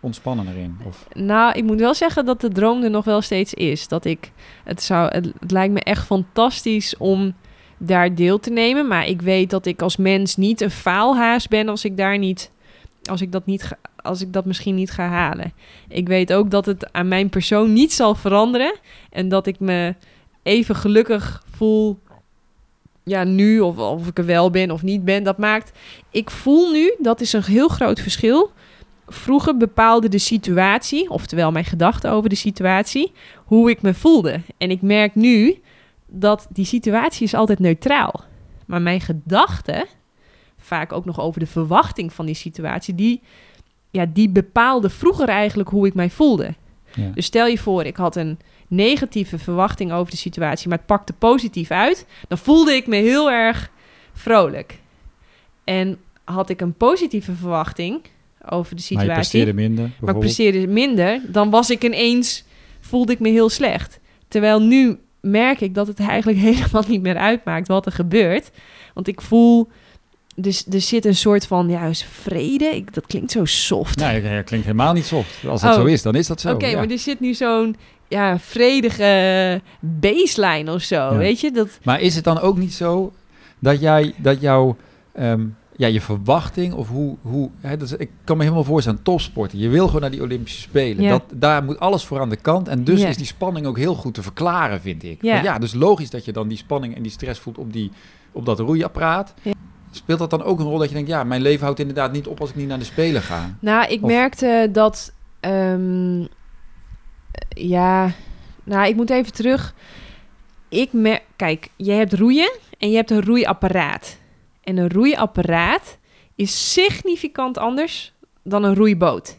[SPEAKER 2] ontspannender in. Of,
[SPEAKER 1] Nou, ik moet wel zeggen dat de droom er nog wel steeds is. Dat ik het zou, het, lijkt me echt fantastisch om daar deel te nemen. Maar ik weet dat ik als mens niet een faalhaas ben als ik daar niet, als ik dat niet, als ik dat misschien niet ga halen. Ik weet ook dat het aan mijn persoon niet zal veranderen en dat ik me even gelukkig voel. Ja, nu of, of ik er wel ben of niet ben, dat maakt. Ik voel nu, dat is een heel groot verschil vroeger bepaalde de situatie, oftewel mijn gedachten over de situatie, hoe ik me voelde. En ik merk nu dat die situatie is altijd neutraal. Maar mijn gedachten, vaak ook nog over de verwachting van die situatie, die, ja, die bepaalde vroeger eigenlijk hoe ik mij voelde.
[SPEAKER 2] Ja.
[SPEAKER 1] Dus stel je voor, ik had een negatieve verwachting over de situatie, maar het pakte positief uit, dan voelde ik me heel erg vrolijk. En had ik een positieve verwachting over de
[SPEAKER 2] maar
[SPEAKER 1] situatie,
[SPEAKER 2] presteerde minder,
[SPEAKER 1] maar presteerde minder, dan was ik ineens, voelde ik me heel slecht. Terwijl nu merk ik dat het eigenlijk helemaal niet meer uitmaakt wat er gebeurt. Want ik voel, dus er zit een soort van, ja, is vrede. Ik, dat klinkt zo soft.
[SPEAKER 2] Nee, dat klinkt helemaal niet soft. Als dat
[SPEAKER 1] Oh.
[SPEAKER 2] zo is, dan is dat zo.
[SPEAKER 1] Oké,
[SPEAKER 2] ja.
[SPEAKER 1] maar er zit nu zo'n ja, vredige baseline of zo,
[SPEAKER 2] Ja.
[SPEAKER 1] weet je? Dat,
[SPEAKER 2] Maar is het dan ook niet zo dat jij, dat jouw, ehm, ja, je verwachting of hoe, hoe hè, dat is- ik kan me helemaal voorstellen, topsporten. Je wil gewoon naar die Olympische Spelen.
[SPEAKER 1] Ja.
[SPEAKER 2] Dat, daar moet alles voor aan de kant. En dus
[SPEAKER 1] Ja.
[SPEAKER 2] is die spanning ook heel goed te verklaren, vind ik.
[SPEAKER 1] Ja.
[SPEAKER 2] Ja. ja, dus logisch dat je dan die spanning en die stress voelt op, die, op dat roeiapparaat. Speelt dat dan ook een rol dat je denkt, ja, mijn leven houdt inderdaad niet op als ik niet naar de Spelen ga?
[SPEAKER 1] Nou, ik
[SPEAKER 2] Of-
[SPEAKER 1] merkte dat. ehm, ja, nou, ik moet even terug. Ik merk, kijk, je hebt roeien en je hebt een roeiapparaat. En een roeiapparaat is significant anders dan een roeiboot.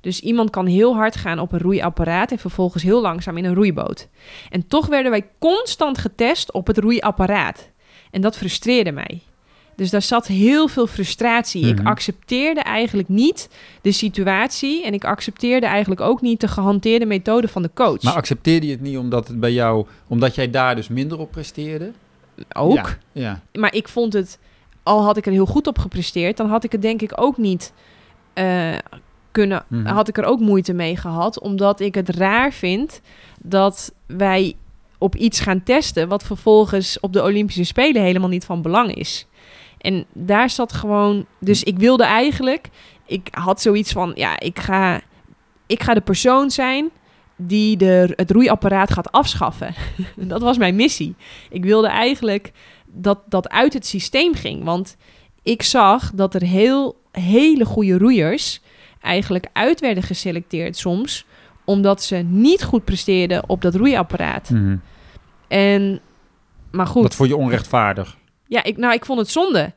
[SPEAKER 1] Dus iemand kan heel hard gaan op een roeiapparaat en vervolgens heel langzaam in een roeiboot. En toch werden wij constant getest op het roeiapparaat. En dat frustreerde mij. Dus daar zat heel veel frustratie. Ik
[SPEAKER 2] Mhm.
[SPEAKER 1] accepteerde eigenlijk niet de situatie en ik accepteerde eigenlijk ook niet de gehanteerde methode van de coach.
[SPEAKER 2] Maar accepteerde je het niet omdat het bij jou, omdat jij daar dus minder op presteerde?
[SPEAKER 1] ook.
[SPEAKER 2] Ja. ja.
[SPEAKER 1] Maar ik vond het, al had ik er heel goed op gepresteerd, dan had ik het denk ik ook niet eh, kunnen,
[SPEAKER 2] Mhm.
[SPEAKER 1] had ik er ook moeite mee gehad, omdat ik het raar vind dat wij op iets gaan testen wat vervolgens op de Olympische Spelen helemaal niet van belang is. En daar zat gewoon, dus ik wilde eigenlijk, ik had zoiets van, ja, ik ga, ik ga de persoon zijn die de, het roeiapparaat gaat afschaffen. dat was mijn missie. Ik wilde eigenlijk dat dat uit het systeem ging. Want ik zag dat er heel hele goede roeiers eigenlijk uit werden geselecteerd soms, omdat ze niet goed presteerden op dat roeiapparaat.
[SPEAKER 2] Mhm.
[SPEAKER 1] En, maar goed.
[SPEAKER 2] Dat vond je onrechtvaardig.
[SPEAKER 1] Ja, ik, nou, ik vond het zonde.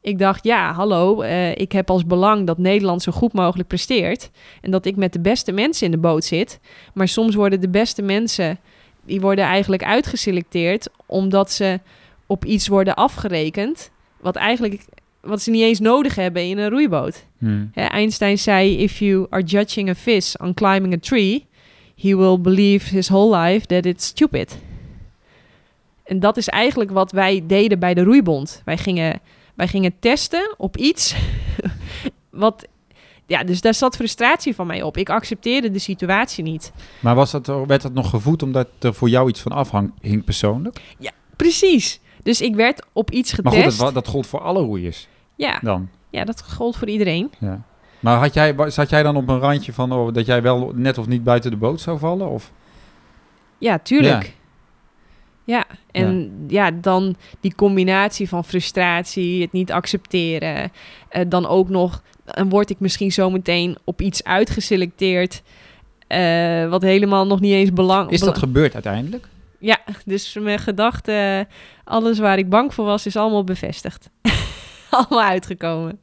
[SPEAKER 1] Ik dacht, ja, hallo, eh, ik heb als belang dat Nederland zo goed mogelijk presteert. En dat ik met de beste mensen in de boot zit. Maar soms worden de beste mensen, die worden eigenlijk uitgeselecteerd... omdat ze op iets worden afgerekend... wat eigenlijk wat ze niet eens nodig hebben in een roeiboot. Hè, Einstein zei, if you are judging a fish on climbing a tree... he will believe his whole life that it's stupid. En dat is eigenlijk wat wij deden bij de roeibond. Wij gingen, wij gingen testen op iets wat ja, dus daar zat frustratie van mij op. Ik accepteerde de situatie niet.
[SPEAKER 2] Maar was dat, werd dat nog gevoed omdat er voor jou iets van afhing persoonlijk?
[SPEAKER 1] Precies. Dus ik werd op iets
[SPEAKER 2] Maar
[SPEAKER 1] getest.
[SPEAKER 2] goed, dat, dat gold voor alle roeiers
[SPEAKER 1] ja,
[SPEAKER 2] dan.
[SPEAKER 1] ja, dat gold voor iedereen.
[SPEAKER 2] Ja. Maar had jij, zat jij dan op een randje van oh, dat jij wel net of niet buiten de boot zou vallen? Of?
[SPEAKER 1] Ja, tuurlijk. Ja, en ja. dan die combinatie van frustratie, het niet accepteren. eh, dan ook nog, dan word ik misschien zometeen op iets uitgeselecteerd. eh, wat helemaal nog niet eens belang
[SPEAKER 2] Is dat
[SPEAKER 1] bela-
[SPEAKER 2] gebeurd uiteindelijk?
[SPEAKER 1] Ja, dus mijn gedachten, alles waar ik bang voor was, is allemaal bevestigd. allemaal uitgekomen.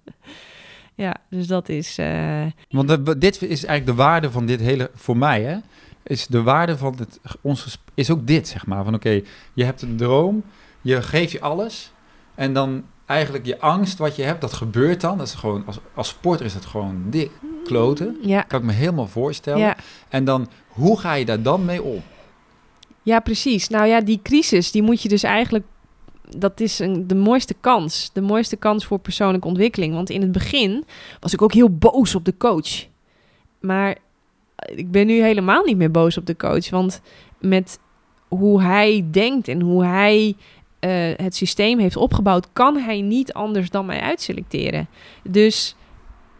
[SPEAKER 1] Ja, dus dat is. eh,
[SPEAKER 2] Want dit is eigenlijk de waarde van dit hele, voor mij hè, is de waarde van het, ons is ook dit zeg maar. Van oké, je hebt een droom, je geeft je alles en dan eigenlijk je angst wat je hebt, dat gebeurt dan. Dat is gewoon, als, als sporter is dat gewoon dik kloten.
[SPEAKER 1] ja,
[SPEAKER 2] Kan ik me helemaal voorstellen.
[SPEAKER 1] ja.
[SPEAKER 2] En dan, hoe ga je daar dan mee om?
[SPEAKER 1] Ja, precies. Nou ja, die crisis, die moet je dus eigenlijk... Dat is een, de mooiste kans. De mooiste kans voor persoonlijke ontwikkeling. Want in het begin was ik ook heel boos op de coach. Maar ik ben nu helemaal niet meer boos op de coach. Want met hoe hij denkt en hoe hij eh, het systeem heeft opgebouwd... kan hij niet anders dan mij uitselecteren. Dus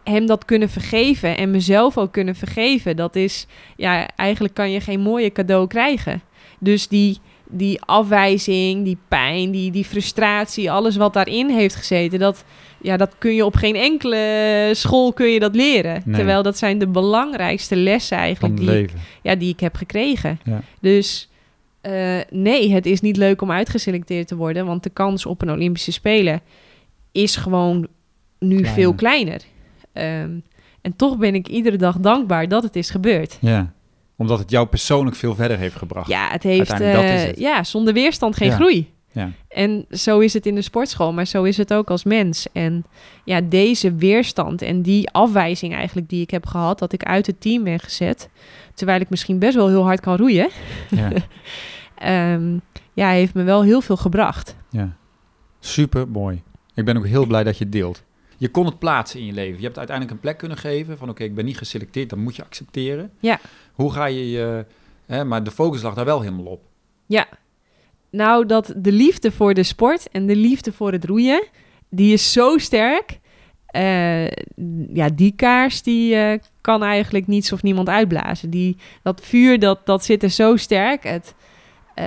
[SPEAKER 1] hem dat kunnen vergeven en mezelf ook kunnen vergeven... dat is... Ja, eigenlijk kan je geen mooie cadeau krijgen. Dus die, die afwijzing, die pijn, die, die frustratie, alles wat daarin heeft gezeten, dat, ja, dat kun je op geen enkele school kun je dat leren.
[SPEAKER 2] Nee.
[SPEAKER 1] Terwijl dat zijn de belangrijkste lessen eigenlijk die,
[SPEAKER 2] leven.
[SPEAKER 1] ja, die ik heb gekregen.
[SPEAKER 2] Ja.
[SPEAKER 1] Dus eh, nee, het is niet leuk om uitgeselecteerd te worden, want de kans op een Olympische Spelen is gewoon nu
[SPEAKER 2] Kleiner.
[SPEAKER 1] veel kleiner. Ehm, en toch ben ik iedere dag dankbaar dat het is gebeurd.
[SPEAKER 2] Ja, omdat het jou persoonlijk veel verder heeft gebracht.
[SPEAKER 1] Ja, het heeft. Eh,
[SPEAKER 2] het.
[SPEAKER 1] Ja, zonder weerstand geen
[SPEAKER 2] Ja.
[SPEAKER 1] groei.
[SPEAKER 2] Ja.
[SPEAKER 1] En zo is het in de sportschool, maar zo is het ook als mens. En ja, deze weerstand en die afwijzing eigenlijk die ik heb gehad, dat ik uit het team ben gezet, terwijl ik misschien best wel heel hard kan roeien,
[SPEAKER 2] Ja.
[SPEAKER 1] ehm, ja, heeft me wel heel veel gebracht.
[SPEAKER 2] Ja, super mooi. Ik ben ook heel blij dat je het deelt. Je kon het plaatsen in je leven. Je hebt uiteindelijk een plek kunnen geven van oké, ik ben niet geselecteerd, dan moet je accepteren.
[SPEAKER 1] Ja.
[SPEAKER 2] Hoe ga je je, hè, maar de focus lag daar wel helemaal op.
[SPEAKER 1] Ja, nou dat de liefde voor de sport en de liefde voor het roeien, die is zo sterk. Eh, ja, die kaars die eh, kan eigenlijk niets of niemand uitblazen. Die, dat vuur dat, dat zit er zo sterk. Het, eh,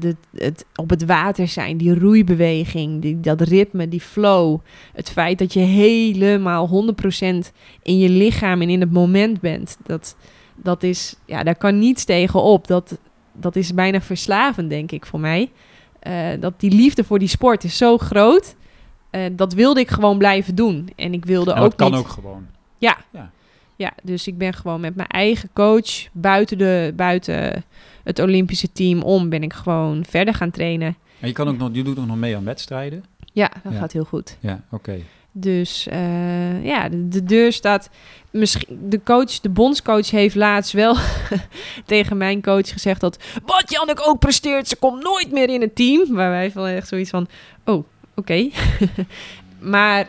[SPEAKER 1] de, het op het water zijn, die roeibeweging, die, dat ritme, die flow. Het feit dat je helemaal 100% in je lichaam en in het moment bent. Dat, dat is, ja, daar kan niets tegen op. Dat, dat is bijna verslavend, denk ik, voor mij. Eh, dat die liefde voor die sport is zo groot. Eh, dat wilde ik gewoon blijven doen. En ik wilde ook
[SPEAKER 2] dat kan
[SPEAKER 1] niet...
[SPEAKER 2] ook gewoon.
[SPEAKER 1] Ja, dus ik ben gewoon met mijn eigen coach buiten, de, buiten het Olympische team om... ben ik gewoon verder gaan trainen.
[SPEAKER 2] En je, kan ook nog, je doet ook nog mee aan wedstrijden.
[SPEAKER 1] Ja, dat
[SPEAKER 2] Ja.
[SPEAKER 1] gaat heel goed.
[SPEAKER 2] Ja, oké.
[SPEAKER 1] Dus eh, ja, de, de deur staat. Misschien de coach, de bondscoach heeft laatst wel tegen mijn coach gezegd dat wat Janneke ook presteert, ze komt nooit meer in het team. Waar wij van echt zoiets van, oh, oké. maar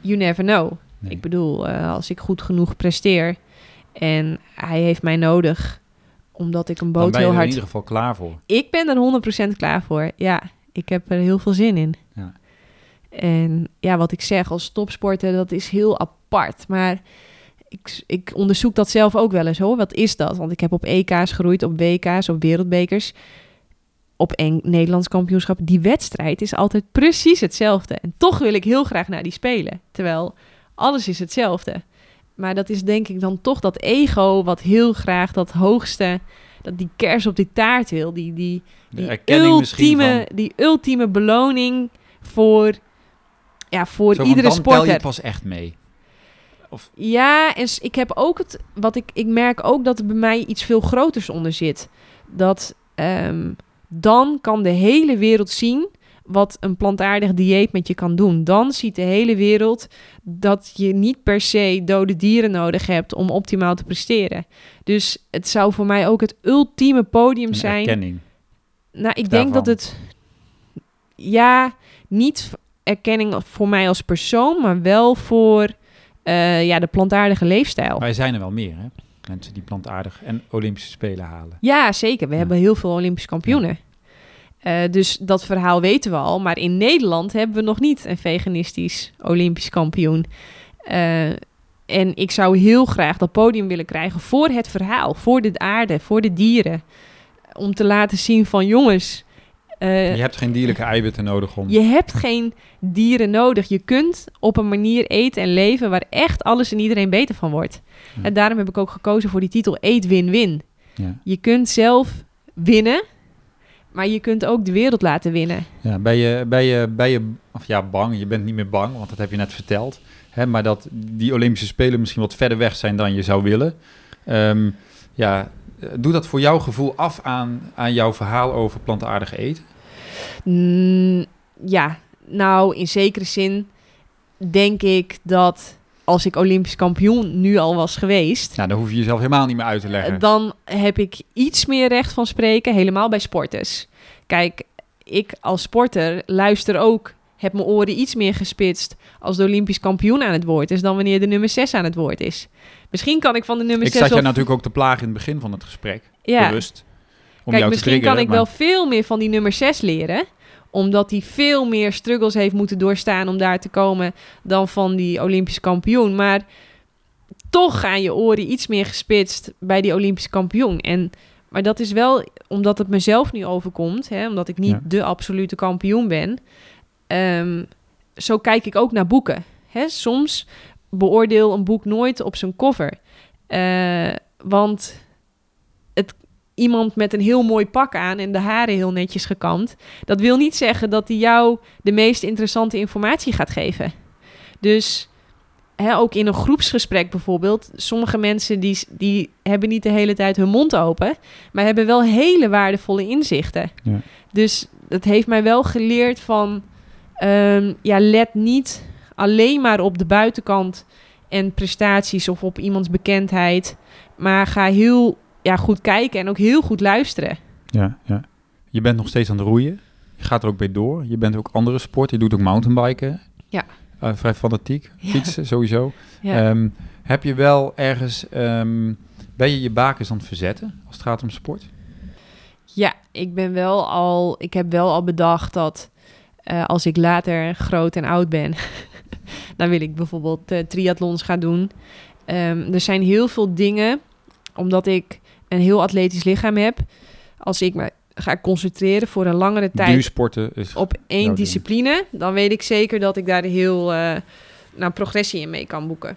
[SPEAKER 1] you never know.
[SPEAKER 2] Nee.
[SPEAKER 1] Ik bedoel, eh, als ik goed genoeg presteer en hij heeft mij nodig, omdat ik een boot
[SPEAKER 2] ben je
[SPEAKER 1] heel
[SPEAKER 2] er in
[SPEAKER 1] hard.
[SPEAKER 2] ieder geval klaar voor.
[SPEAKER 1] Ik ben er 100% klaar voor. Ja, ik heb er heel veel zin in. En ja, wat ik zeg als topsporter, dat is heel apart. Maar ik, ik onderzoek dat zelf ook wel eens hoor. Wat is dat? Want ik heb op EK's geroeid, op WK's, op wereldbekers, op een Nederlands kampioenschap. Die wedstrijd is altijd precies hetzelfde. En toch wil ik heel graag naar die spelen. Terwijl alles is hetzelfde. Maar dat is denk ik dan toch dat ego wat heel graag dat hoogste, dat die kers op die taart wil. Die, die, die
[SPEAKER 2] misschien
[SPEAKER 1] ultieme, die ultieme beloning voor, ja, voor
[SPEAKER 2] Zo
[SPEAKER 1] iedere
[SPEAKER 2] dan tel
[SPEAKER 1] sporter.
[SPEAKER 2] je pas echt mee. Of,
[SPEAKER 1] Ja, en ik heb ook het, wat ik, ik merk ook dat er bij mij iets veel groters onder zit. Dat ehm, dan kan de hele wereld zien wat een plantaardig dieet met je kan doen. Dan ziet de hele wereld dat je niet per se dode dieren nodig hebt om optimaal te presteren. Dus het zou voor mij ook het ultieme podium
[SPEAKER 2] een
[SPEAKER 1] zijn.
[SPEAKER 2] erkenning.
[SPEAKER 1] Nou, ik denk dat het. Ja, niet erkenning voor mij als persoon, maar wel voor. eh, ja, de plantaardige leefstijl.
[SPEAKER 2] Maar er zijn er wel meer, hè? Mensen die plantaardig en Olympische Spelen halen.
[SPEAKER 1] Ja, zeker. We
[SPEAKER 2] Ja.
[SPEAKER 1] hebben heel veel Olympische kampioenen. Eh, dus dat verhaal weten we al. Maar in Nederland hebben we nog niet een veganistisch Olympisch kampioen. Eh, en ik zou heel graag dat podium willen krijgen voor het verhaal, voor de aarde, voor de dieren. Om te laten zien van jongens, eh,
[SPEAKER 2] je hebt geen dierlijke eiwitten nodig om...
[SPEAKER 1] je hebt geen dieren nodig. Je kunt op een manier eten en leven waar echt alles en iedereen beter van wordt.
[SPEAKER 2] Ja.
[SPEAKER 1] En daarom heb ik ook gekozen voor die titel Eet Win-Win.
[SPEAKER 2] Ja.
[SPEAKER 1] Je kunt zelf winnen, maar je kunt ook de wereld laten winnen.
[SPEAKER 2] Ja, ben je, ben je, ben je of ja, bang? Je bent niet meer bang, want dat heb je net verteld. Hè, maar dat die Olympische Spelen misschien wat verder weg zijn dan je zou willen. Ehm, ja, eh, doe dat voor jouw gevoel af aan, aan jouw verhaal over plantaardig eten?
[SPEAKER 1] Mm, ja, nou in zekere zin denk ik dat als ik Olympisch kampioen nu al was geweest,
[SPEAKER 2] Nou, dan hoef je jezelf helemaal niet meer uit te leggen.
[SPEAKER 1] Eh, dan heb ik iets meer recht van spreken, helemaal bij sporters. Kijk, ik als sporter luister ook, heb mijn oren iets meer gespitst als de Olympisch kampioen aan het woord is dan wanneer de nummer 6 aan het woord is. Misschien kan ik van de nummer
[SPEAKER 2] ik
[SPEAKER 1] 6
[SPEAKER 2] zat je
[SPEAKER 1] of...
[SPEAKER 2] natuurlijk ook te plagen in het begin van het gesprek,
[SPEAKER 1] ja.
[SPEAKER 2] bewust. Om
[SPEAKER 1] Kijk,
[SPEAKER 2] jou te
[SPEAKER 1] misschien kan ik
[SPEAKER 2] maar-
[SPEAKER 1] wel veel meer van die nummer 6 leren. Omdat hij veel meer struggles heeft moeten doorstaan om daar te komen dan van die Olympisch kampioen. Maar toch gaan je oren iets meer gespitst bij die Olympisch kampioen. En, maar dat is wel omdat het mezelf nu overkomt. Hè, omdat ik niet
[SPEAKER 2] Ja.
[SPEAKER 1] de absolute kampioen ben. Ehm, zo kijk ik ook naar boeken. Hè, soms beoordeel een boek nooit op zijn cover. Eh, want het, iemand met een heel mooi pak aan en de haren heel netjes gekamd... dat wil niet zeggen dat hij jou de meest interessante informatie gaat geven. Dus hè, ook in een groepsgesprek bijvoorbeeld... sommige mensen die, die hebben niet de hele tijd hun mond open... maar hebben wel hele waardevolle inzichten.
[SPEAKER 2] Ja.
[SPEAKER 1] Dus dat heeft mij wel geleerd van... ehm, ja, let niet alleen maar op de buitenkant en prestaties of op iemands bekendheid. Maar ga heel ja, goed kijken en ook heel goed luisteren.
[SPEAKER 2] Ja, ja. Je bent nog steeds aan het roeien. Je gaat er ook bij door. Je bent ook andere sporten. Je doet ook mountainbiken.
[SPEAKER 1] Ja.
[SPEAKER 2] Eh, vrij fanatiek.
[SPEAKER 1] Ja.
[SPEAKER 2] Fietsen sowieso.
[SPEAKER 1] Ja.
[SPEAKER 2] Ehm, heb je wel ergens... ehm, ben je je bakens aan het verzetten als het gaat om sport?
[SPEAKER 1] ja, ik ben wel al. Ik heb wel al bedacht dat eh, als ik later groot en oud ben, dan wil ik bijvoorbeeld eh, triathlons gaan doen. Ehm, er zijn heel veel dingen, omdat ik een heel atletisch lichaam heb. Als ik me ga concentreren voor een langere tijd
[SPEAKER 2] Duursporten is...
[SPEAKER 1] op één
[SPEAKER 2] ding.
[SPEAKER 1] discipline, dan weet ik zeker dat ik daar heel eh, nou, progressie in mee kan boeken.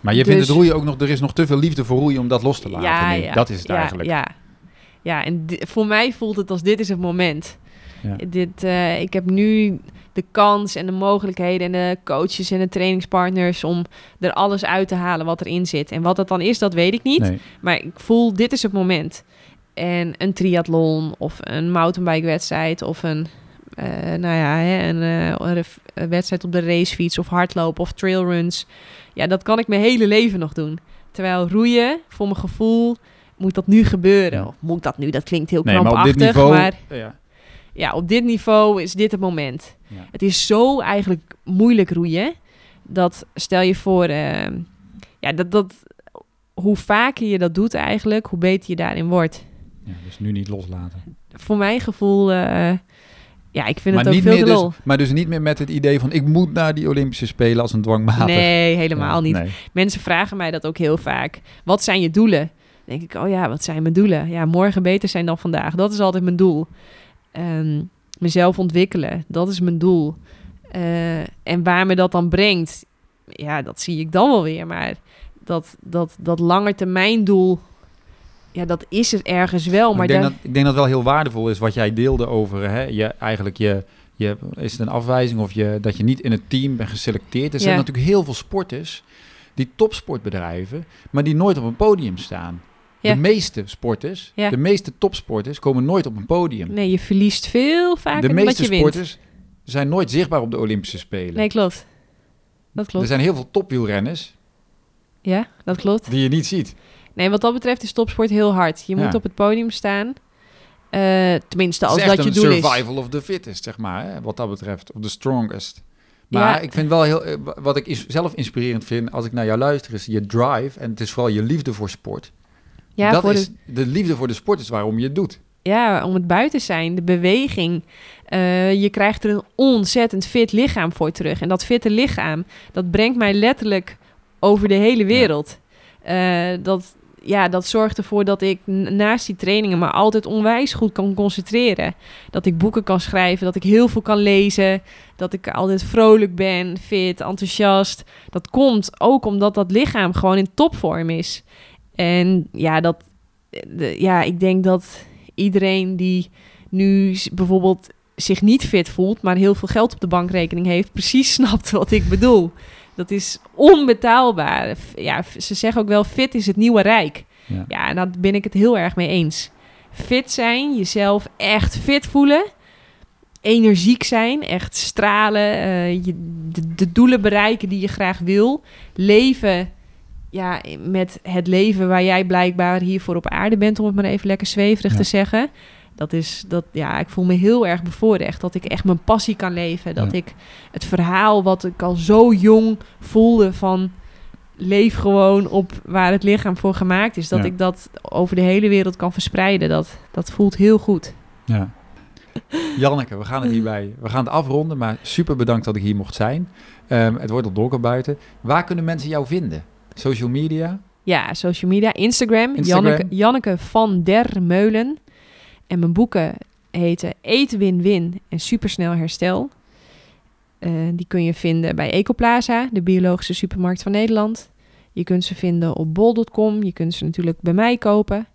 [SPEAKER 2] maar je vindt
[SPEAKER 1] dus-
[SPEAKER 2] het roeien ook nog... Er is nog te veel liefde voor roeien om dat los te laten nu. Dat is het
[SPEAKER 1] ja,
[SPEAKER 2] eigenlijk.
[SPEAKER 1] Ja, ja en voor mij voelt het als dit is het moment.
[SPEAKER 2] Ja.
[SPEAKER 1] Dit, eh, ik heb nu de kans en de mogelijkheden en de coaches en de trainingspartners om er alles uit te halen wat erin zit. En wat dat dan is, dat weet ik niet.
[SPEAKER 2] Nee.
[SPEAKER 1] Maar ik voel, dit is het moment. En een triathlon of een mountainbike wedstrijd of een, eh, nou ja, hè, een, eh, een wedstrijd op de racefiets of hardlopen of trailruns. Ja, dat kan ik mijn hele leven nog doen. Terwijl roeien, voor mijn gevoel, moet dat nu gebeuren.
[SPEAKER 2] Ja.
[SPEAKER 1] Of moet dat nu? Dat klinkt heel
[SPEAKER 2] Nee, maar op
[SPEAKER 1] krampachtig,
[SPEAKER 2] dit niveau...
[SPEAKER 1] maar
[SPEAKER 2] ja.
[SPEAKER 1] ja, op dit niveau is dit het moment.
[SPEAKER 2] Ja.
[SPEAKER 1] Het is zo eigenlijk moeilijk roeien. Dat stel je voor, eh, ja, dat, dat, hoe vaker je dat doet eigenlijk, hoe beter je daarin wordt.
[SPEAKER 2] ja, dus nu niet loslaten.
[SPEAKER 1] Voor mijn gevoel, eh, ja, ik vind
[SPEAKER 2] Maar
[SPEAKER 1] het ook veel te
[SPEAKER 2] dus,
[SPEAKER 1] lol.
[SPEAKER 2] maar dus niet meer met het idee van... ik moet naar die Olympische Spelen als een dwangmatig.
[SPEAKER 1] Nee, helemaal
[SPEAKER 2] Ja,
[SPEAKER 1] niet.
[SPEAKER 2] nee.
[SPEAKER 1] Mensen vragen mij dat ook heel vaak. Wat zijn je doelen? Dan denk ik, oh ja, wat zijn mijn doelen? Ja, morgen beter zijn dan vandaag. Dat is altijd mijn doel. Ehm, mezelf ontwikkelen, dat is mijn doel. Eh, en waar me dat dan brengt, ja, dat zie ik dan wel weer. Maar dat, dat, dat langetermijndoel, ja, dat is er ergens wel.
[SPEAKER 2] Maar
[SPEAKER 1] Maar
[SPEAKER 2] ik, denk
[SPEAKER 1] daar-
[SPEAKER 2] dat, ik denk dat het wel heel waardevol is wat jij deelde over hè, je, eigenlijk je, je, is het een afwijzing of je, dat je niet in het team bent geselecteerd. Er zijn
[SPEAKER 1] Ja.
[SPEAKER 2] natuurlijk heel veel sporters die topsportbedrijven, maar die nooit op een podium staan.
[SPEAKER 1] Ja.
[SPEAKER 2] De meeste sporters,
[SPEAKER 1] Ja.
[SPEAKER 2] de meeste topsporters komen nooit op een podium.
[SPEAKER 1] nee, je verliest veel vaker
[SPEAKER 2] de
[SPEAKER 1] dan dat
[SPEAKER 2] meeste
[SPEAKER 1] je wint.
[SPEAKER 2] sporters zijn nooit zichtbaar op de Olympische Spelen.
[SPEAKER 1] Nee, klopt. Dat
[SPEAKER 2] er
[SPEAKER 1] klopt.
[SPEAKER 2] zijn heel veel topwielrenners
[SPEAKER 1] Ja, dat klopt.
[SPEAKER 2] die je niet ziet.
[SPEAKER 1] Nee, wat dat betreft is topsport heel hard. Je
[SPEAKER 2] Ja.
[SPEAKER 1] moet op het podium staan. Eh, tenminste, als dat je doel is.
[SPEAKER 2] survival of the fittest, zeg maar, hè, wat dat betreft. Of the strongest. Maar
[SPEAKER 1] Ja.
[SPEAKER 2] ik vind wel heel, eh, wat ik zelf inspirerend vind als ik naar jou luister, is je drive. En het is vooral je liefde voor sport.
[SPEAKER 1] Ja,
[SPEAKER 2] dat
[SPEAKER 1] voor
[SPEAKER 2] is,
[SPEAKER 1] de,
[SPEAKER 2] de... liefde voor de sport is waarom je het doet.
[SPEAKER 1] ja, om het buiten zijn, de beweging. Eh, je krijgt er een ontzettend fit lichaam voor terug. En dat fitte lichaam, dat brengt mij letterlijk over de hele wereld. Eh, dat, ja, dat zorgt ervoor dat ik naast die trainingen me altijd onwijs goed kan concentreren. Dat ik boeken kan schrijven, dat ik heel veel kan lezen. Dat ik altijd vrolijk ben, fit, enthousiast. Dat komt ook omdat dat lichaam gewoon in topvorm is. En ja, dat, de, ja ik denk dat iedereen die nu bijvoorbeeld zich niet fit voelt, maar heel veel geld op de bankrekening heeft, precies snapt wat ik bedoel. Dat is onbetaalbaar. Ja, ze zeggen ook wel, fit is het nieuwe rijk.
[SPEAKER 2] Ja.
[SPEAKER 1] Ja, en daar ben ik het heel erg mee eens. Fit zijn, jezelf echt fit voelen, energiek zijn, echt stralen, eh, je, de, de doelen bereiken die je graag wil, leven ja, met het leven waar jij blijkbaar hiervoor op aarde bent, om het maar even lekker zweverig
[SPEAKER 2] Ja.
[SPEAKER 1] te zeggen. Dat is dat, ja, ik voel me heel erg bevoorrecht dat ik echt mijn passie kan leven. Dat
[SPEAKER 2] Ja.
[SPEAKER 1] ik het verhaal wat ik al zo jong voelde van leef gewoon op waar het lichaam voor gemaakt is. Dat
[SPEAKER 2] Ja.
[SPEAKER 1] ik dat over de hele wereld kan verspreiden. Dat, dat voelt heel goed.
[SPEAKER 2] Ja. Janneke, we gaan het hierbij. We gaan het afronden, maar super bedankt dat ik hier mocht zijn. Ehm, het wordt al donker buiten. Waar kunnen mensen jou vinden? Social media?
[SPEAKER 1] Ja, social media, Instagram,
[SPEAKER 2] Instagram.
[SPEAKER 1] Janneke, Janneke van der Meulen. En mijn boeken heten Eet, Win, Win en Supersnel Herstel. Eh, die kun je vinden bij Ecoplaza, de biologische supermarkt van Nederland. Je kunt ze vinden op bol.com. Je kunt ze natuurlijk bij mij kopen.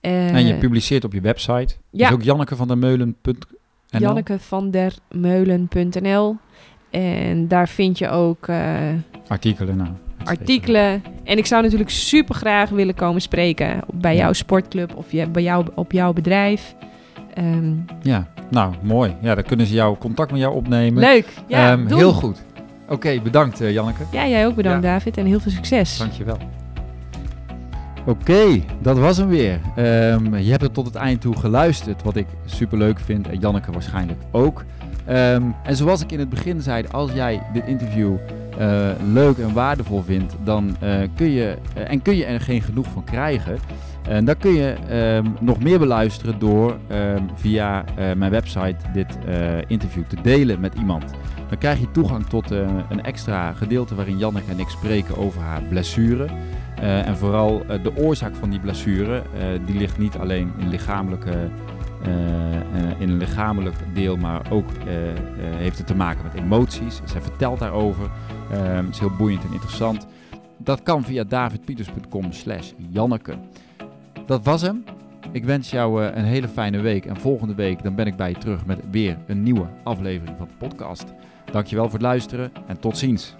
[SPEAKER 1] Eh,
[SPEAKER 2] en je publiceert op je website.
[SPEAKER 1] ja.
[SPEAKER 2] Dus ook jannekevandermeulen.nl.
[SPEAKER 1] jannekevandermeulen.nl En daar vind je ook eh,
[SPEAKER 2] Artikelen, nou.
[SPEAKER 1] Artikelen. En ik zou natuurlijk super graag willen komen spreken bij jouw sportclub of je, bij jou, op jouw bedrijf. Ehm,
[SPEAKER 2] Ja, nou, mooi. Ja, dan kunnen ze jou contact met jou opnemen.
[SPEAKER 1] leuk. Ja,
[SPEAKER 2] Ehm, heel goed. Oké, bedankt eh, Janneke.
[SPEAKER 1] Ja, jij ook bedankt
[SPEAKER 2] Ja.
[SPEAKER 1] David en heel veel succes.
[SPEAKER 2] Dankjewel. Oké, dat was hem weer. Ehm, je hebt er tot het eind toe geluisterd, wat ik super leuk vind. En Janneke waarschijnlijk ook. Ehm, en zoals ik in het begin zei, als jij dit interview eh, leuk en waardevol vindt, dan eh, kun je, eh, en kun je er geen genoeg van krijgen. En dan kun je ehm, nog meer beluisteren door ehm, via mijn website dit interview te delen met iemand. Dan krijg je toegang tot een extra gedeelte waarin Janneke en ik spreken over haar blessure. En vooral de oorzaak van die blessure, die ligt niet alleen in, lichamelijke, in een lichamelijk deel, maar ook eh, eh, heeft het te maken met emoties. Zij vertelt daarover. Eh, het is heel boeiend en interessant. Dat kan via davidpieters.com slash Janneke. Dat was hem. Ik wens jou eh, een hele fijne week. En volgende week dan ben ik bij je terug met weer een nieuwe aflevering van de podcast. Dankjewel voor het luisteren en tot ziens.